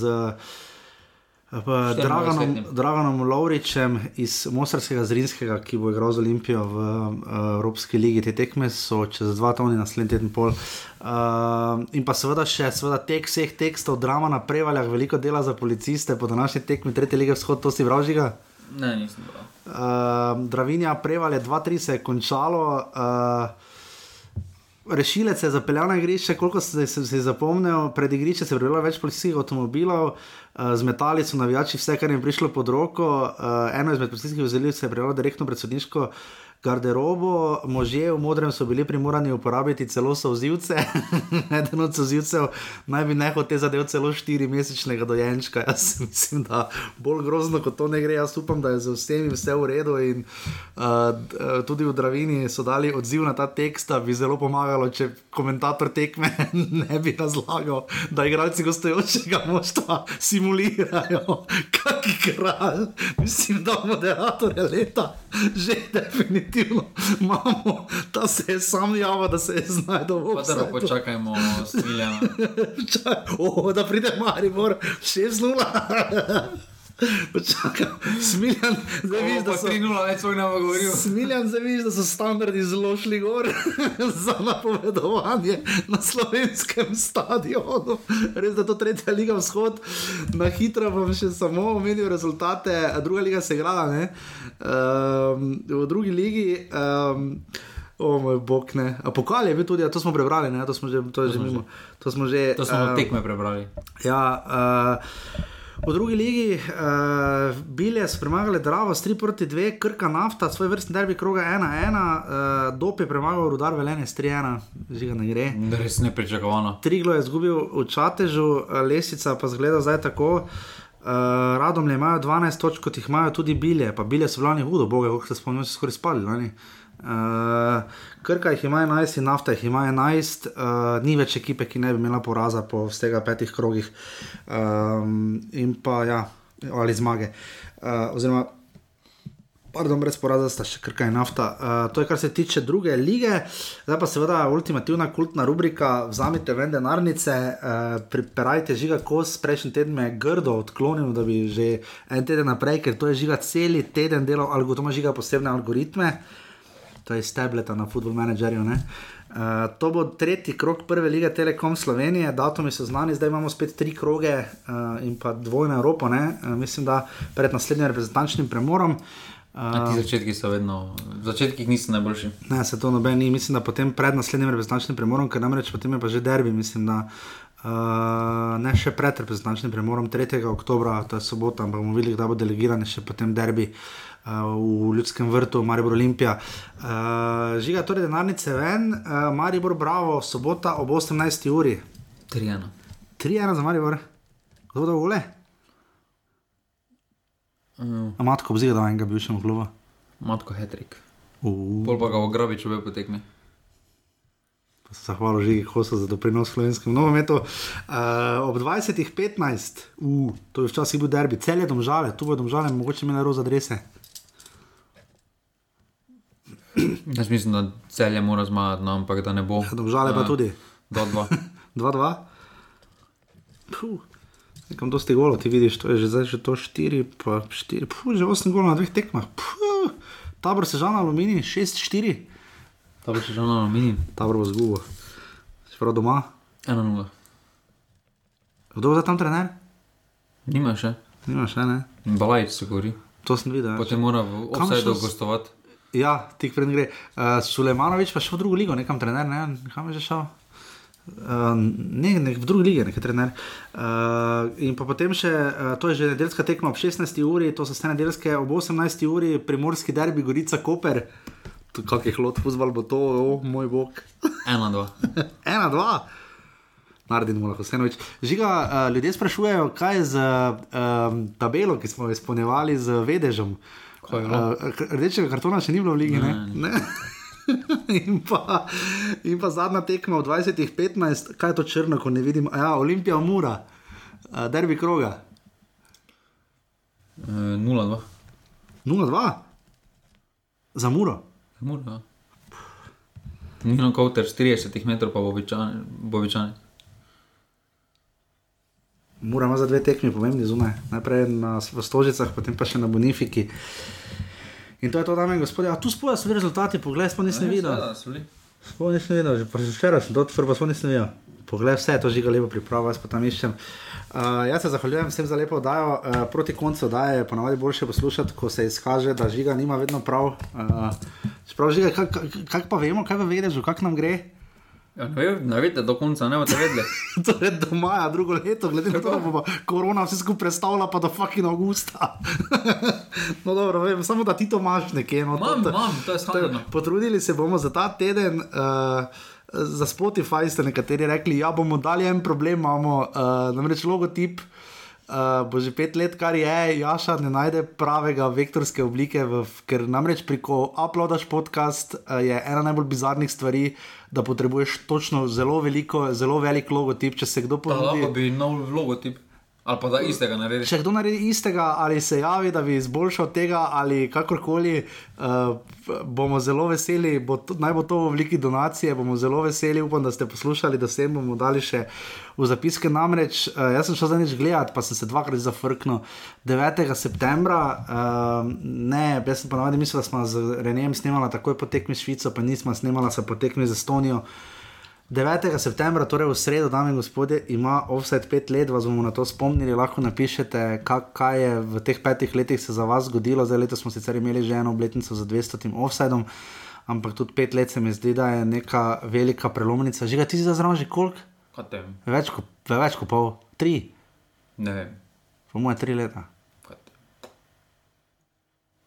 Draganom, Draganom Lovričem iz Mostarskega Zrinskega, ki bo igral z Olimpijo v uh, Evropski ligi, te tekme so čez dva toni, naslednji teden pol. Uh, in pa seveda še seveda tek vseh tekstov, drama na prevaljah, veliko dela za policiste, po današnji tekmi Tretje lige vzhod, to si vražiga? Ne, nisem bral. Uh, Dravinja prevalje 2-3 se je končalo. Uh, Rešilec je zapeljal na igrišče, koliko se je zapomnil, pred igriščem se je vrnilo več policijskih avtomobilov, Uh, zmetali so navijači vse, kar jim je prišlo pod roko. Uh, eno izmed policijskih vozil se je prijavilo direktno pred sodniško garderobo, možje v modrem so bili primorani uporabiti celo sozivce. Eden od sozivcev naj bi nehal te zadeve celo štiri mesečnega dojenčka. Jaz mislim, da bolj grozno kot to ne gre. Jaz upam, da je z vsemi vse v redu. In, uh, tudi v Dravini so dali odziv na ta tekst, da bi zelo pomagalo, če komentator tekme ne bi razlagal, da igralci gostujočega moštva simulirajo, kakšen kralj. Mislim, da moderator je leta že definitivno definitivno imamo, da se je sam javil, da se je znašel v Avstraliji. Zelo počakajmo, smiljamo. oh, da pride Maribor, 6-0. Smiljan, zdaj vidiš, da so ti nula, več svoj nam govoril. Smiljan, zdaj vidiš, da so standardi zelo šli gor za napovedovanje na slovenskem stadionu. Res, da to tretja liga vzhod, na hitro bom še samo omenil rezultate, druga liga se igrala, ne? Um, v drugi ligi. Um, O moj bog, ne. A pokal je bil tudi, to smo prebrali, ne, to smo že, to je to že mimo. To smo že. To smo uh, tekme prebrali. Ja. Uh, V drugi ligi uh, bile so premagali Dravo s 3 proti 2, Krka nafta, svoj vrstni derbi kroga 1-1, uh, Dop je premagal Rudar Velenje s 3-1, žiga ne gre. Res nepričakovano. Triglo je izgubil v Čatežu, Lesica pa zgleda zdaj tako. Uh, radom le imajo 12 točk, kot jih imajo tudi bile, pa bile so vlani hudo, boge, kako se spomnijo, so skoraj spali. Lani. Uh, Krka jih ima 11, in nafta jih ima 11, uh, ni več ekipe, ki ne bi imela poraza po vsega petih krogih um, in pa ja, ali zmage. Uh, oziroma, pardon, brez poraza sta še krka in nafta. Uh, to je kar se tiče druge lige, zdaj pa seveda ultimativna kultna rubrika. Vzamite ven denarnice, uh, priperajte žiga kos, prejšnji teden me je grdo odklonil, da bi že en teden naprej, ker to je žiga cel teden delal, ali gotovo žiga posebne algoritme to je stebleta na football managerju. Uh, to bo tretji krok prve lige Telekom Slovenije, datumi so znani, zdaj imamo spet tri kroge uh, in pa dvojno Evropo, uh, mislim, da pred naslednjim reprezentančnim premorom. Uh, ti začetki so vedno, začetki niso najboljši. Ne, se to nobeni, mislim, da potem pred naslednjim reprezentančnim premorom, ker namreč potem je pa že derbi, mislim, da uh, ne še pred reprezentančnim premorom 3. oktobra, to je sobota, ampak bomo videli, kdaj bo delegiran še potem derbi. V Ljudskem vrtu, Maribor Olimpija. Uh, žiga torej denarnice ven, uh, Maribor Bravo, sobota ob 18. uri. 3-1. 3-1 za Maribor, kdo da vole? Uh. Matko, vzige da enega bivšega kluba. Matko Hetrik. Uh. Pol pa ga v Grabiču ve potekne. Zahvalo žigi Hosa za doprinos slovenskem nogometu. Uh, ob 20.15, uh, to je včasih bil derbi, cel je domžale, tu bo domžale, mogoče imeli roza adrese. Jaz mislim, da celje mora zmagati, no, ampak da ne bo. Ja, Domžale pa ja. tudi. 2-2. 2-2. Nekam dosti golo, ti vidiš, to je že zdaj že to 4, pa 4, puh, že 8 golo na dveh tekmah. Puh. Tabor se žal na aluminij, 6-4. Tabor se žal na aluminij. Tabor bo zgubo. Si prav doma? 1-0. Kdo je za tam trener? Nima še. Nima še, ne? Balajč se govori. To sem videl. Potem mora v obsajdu gostovati. Ja, tik pred gre. Uh, Sulejmanovič pa šel v drugo ligo, nekam trener, ne, kam je že šel. Uh, ne, ne, v drugi lige, nekaj trener. Uh, in pa potem še, uh, to je že nedeljska tekma ob 16. uri, to so ste nedeljske ob 18. uri, primorski derbi, Gorica Koper. Kak je hlod, fuzbal bo to, oh, moj bog. Ena, dva. Ena, dva. Naredimo lahko vse noč. Žiga, uh, ljudje sprašujejo, kaj je z uh, tabelo, ki smo jo izpolnjevali z vedežem. Uh, rdečega kartona še ni bilo v Ligi. Ne, ne. ne. in, pa, in pa zadnja tekma v 20-15, kaj je to črno, ko ne vidim. Ja, Olimpija, Mura, uh, derbi kroga. 0-2. Uh, 0-2? Za Muro. Muro. Ni na kauter 40 metrov, pa bo običajno. Moramo za dve tekmi pomembni zunaj. Najprej na Stožicah, potem pa še na Bonifiki. In to je to, dame in gospodje. A tu spodaj so bili rezultati, poglej, sploh nisem videl. Sploh nisem videl, že včeraj sem to odprl, pa sploh nisem videl. Poglej, vse je to žiga lepo pripravo, jaz pa tam iščem. Uh, jaz se zahvaljujem vsem za lepo oddajo. Uh, proti koncu oddaje je ponavadi boljše poslušati, ko se izkaže, da žiga nima vedno prav. Uh, prav žiga, kako kak, kak pa vemo, kaj v vedežu, kako nam gre. Ja, ne, ve, ne veste, do konca ne boste vedeli. torej do maja, drugo leto, glede na to, da bo korona vse skupaj predstavila, pa do fucking avgusta. no, dobro, vem, samo da ti to imaš nekje. No, Imam, to- imam, to je standardno. Potrudili se bomo za ta teden. Uh, Za Spotify ste nekateri rekli, da ja, bomo dali en problem, imamo uh, namreč logotip, uh, bo že pet let, kar je, Jaša ne najde pravega vektorske oblike, v, ker namreč pri ko uploadaš podcast, uh, je ena najbolj bizarnih stvari, da potrebuješ točno zelo veliko, zelo velik logotip, če se kdo lahko ponudi. bi nov logotip. Ali pa da istega narediš. Če kdo naredi istega, ali se javi, da bi izboljšal tega, ali kakorkoli, uh, bomo zelo veseli. Bo to, naj bo to v obliki donacije, bomo zelo veseli. Upam, da ste poslušali, da se jim bomo dali še v zapiske. Namreč, uh, jaz sem šel za nič gledati, pa sem se dvakrat zafrknil. 9. septembra, uh, ne, jaz sem ponavadi mislil, da smo z Renem snemali takoj po tekmi s Švico, pa nismo snemali se po tekmi z Estonijo. 9. septembra, torej v sredo, dame in gospodje, ima offset pet let, vas bomo na to spomnili. Lahko napišete, kak, kaj je v teh petih letih se za vas zgodilo. Zdaj letos smo sicer imeli že eno obletnico za 200 offsetom, ampak tudi pet let se mi zdi, da je neka velika prelomnica. Že ga ti zdaj zraven že koliko? Več kot, več kot pol, tri, Ne vem. po moje tri leta.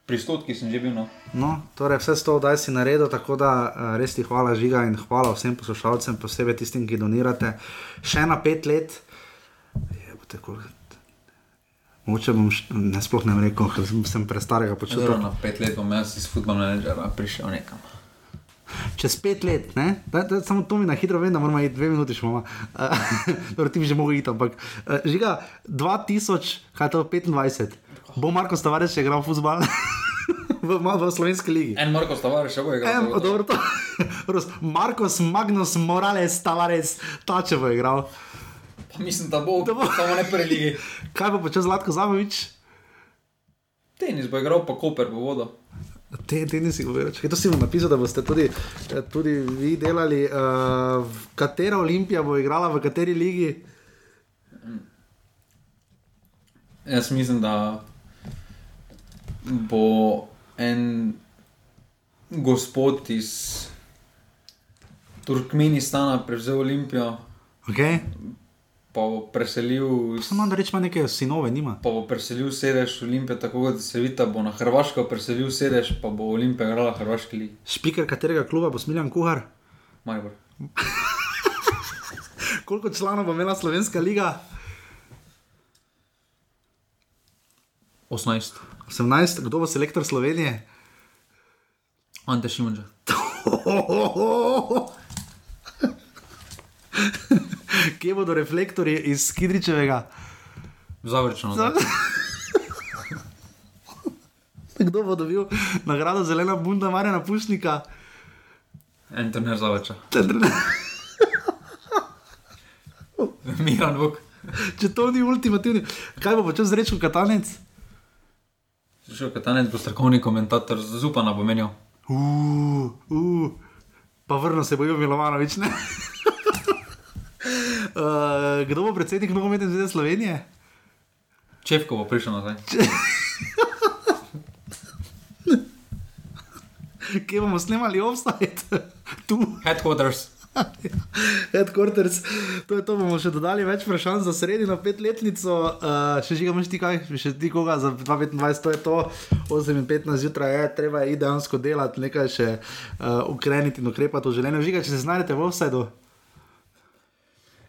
Pri stotki sem že bil. No. No, torej vse to zdaj si naredil, tako da uh, res ti hvala žiga in hvala vsem poslušalcem, posebej tistim, ki donirate. Še na pet let, je bo tako. Mogoče bom, ne sploh ne rekel, ker sem, prestarega Zelo počutil. na pet let bom jaz iz futbola menedžera prišel nekam. Čez pet let, ne? Da, da, samo to mi na hitro vem, da moramo iti dve minuti še imamo. Uh, torej, ti bi že mogel iti, ampak uh, žiga 2000, kaj to 25, bo Marko Stavarec še igral futbol v, v, slovenski ligi. En Marko Stavar še bo igral. Zagotovo. dobro, to. Markos Magnus Morales Tavares, tače bo igral. Pa mislim, da bo, Da bo. samo ne prvi ligi. Kaj pa počeš Zlatko Zamovič? Tenis bo igral, pa Koper bo vodo. Te, te nisi govoril. Čakaj, to si bom napisal, da boste tudi, eh, tudi vi delali. Uh, katera Olimpija bo igrala v kateri ligi? Jaz mislim, da bo en gospod iz Turkmenistana prevzel Olimpijo, Okay. pa bo preselil, Samo da rečemo neke sinove, nima. pa bo preselil sedež Olimpije, tako kot se vidi, bo na Hrvaško preselil sedež, pa bo Olimpija igrala Hrvaški ligi. Špiker katerega kluba bo Smiljan Kuhar? Maribor. Koliko članov bo imela Slovenska liga? 18. 18. Kdo bo selektor Slovenije? Ante Šimunča. Kje bodo reflektorji iz Kidričevega? Zavrečno. Kdo bo dobil nagrado zelena bunda Marjana Pušnika? En trener trener. Miran Vuk. Če to ni ultimativni, kaj bo počel z rečko katanec? Še katanec bo strokovni komentator, zupana bo menil. Uf, uf, pa vrno se bojo Milovanovič, ne? uh, kdo bo predsednik nogometne zveze Slovenije? Čevko bo prišel nazaj. Kje bomo snemali offside? tu. Headquarters. Headquarters, to to, bomo še dodali več vprašanj za sredino petletnico. Uh, še žiga, imaš ti kaj, še ti koga za 2025, to je to, 8.15 zjutraj je, treba je idejansko delati, nekaj še uh, ukreniti in ukrepati v življenju. Žiga, če se znajdete v offsajdu,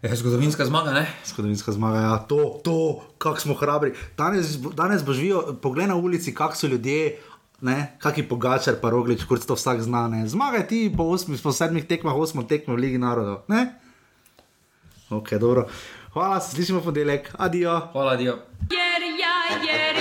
Je zgodovinska zmaga, ne? zgodovinska zmaga, ja, to, to, kako smo hrabri. Danes, danes boš videl, poglej na ulici, kak so ljudje. Ne, kaki pogačar, pa roglič, kot to vsak zna. Ne. Zmagaj ti po, osmi, po sedmih tekmah, osmo tekmo v Ligi narodov. Ne? Ok, dobro. Hvala, se slišimo v ponedeljek. Adijo. Hvala, Dio. Yeah.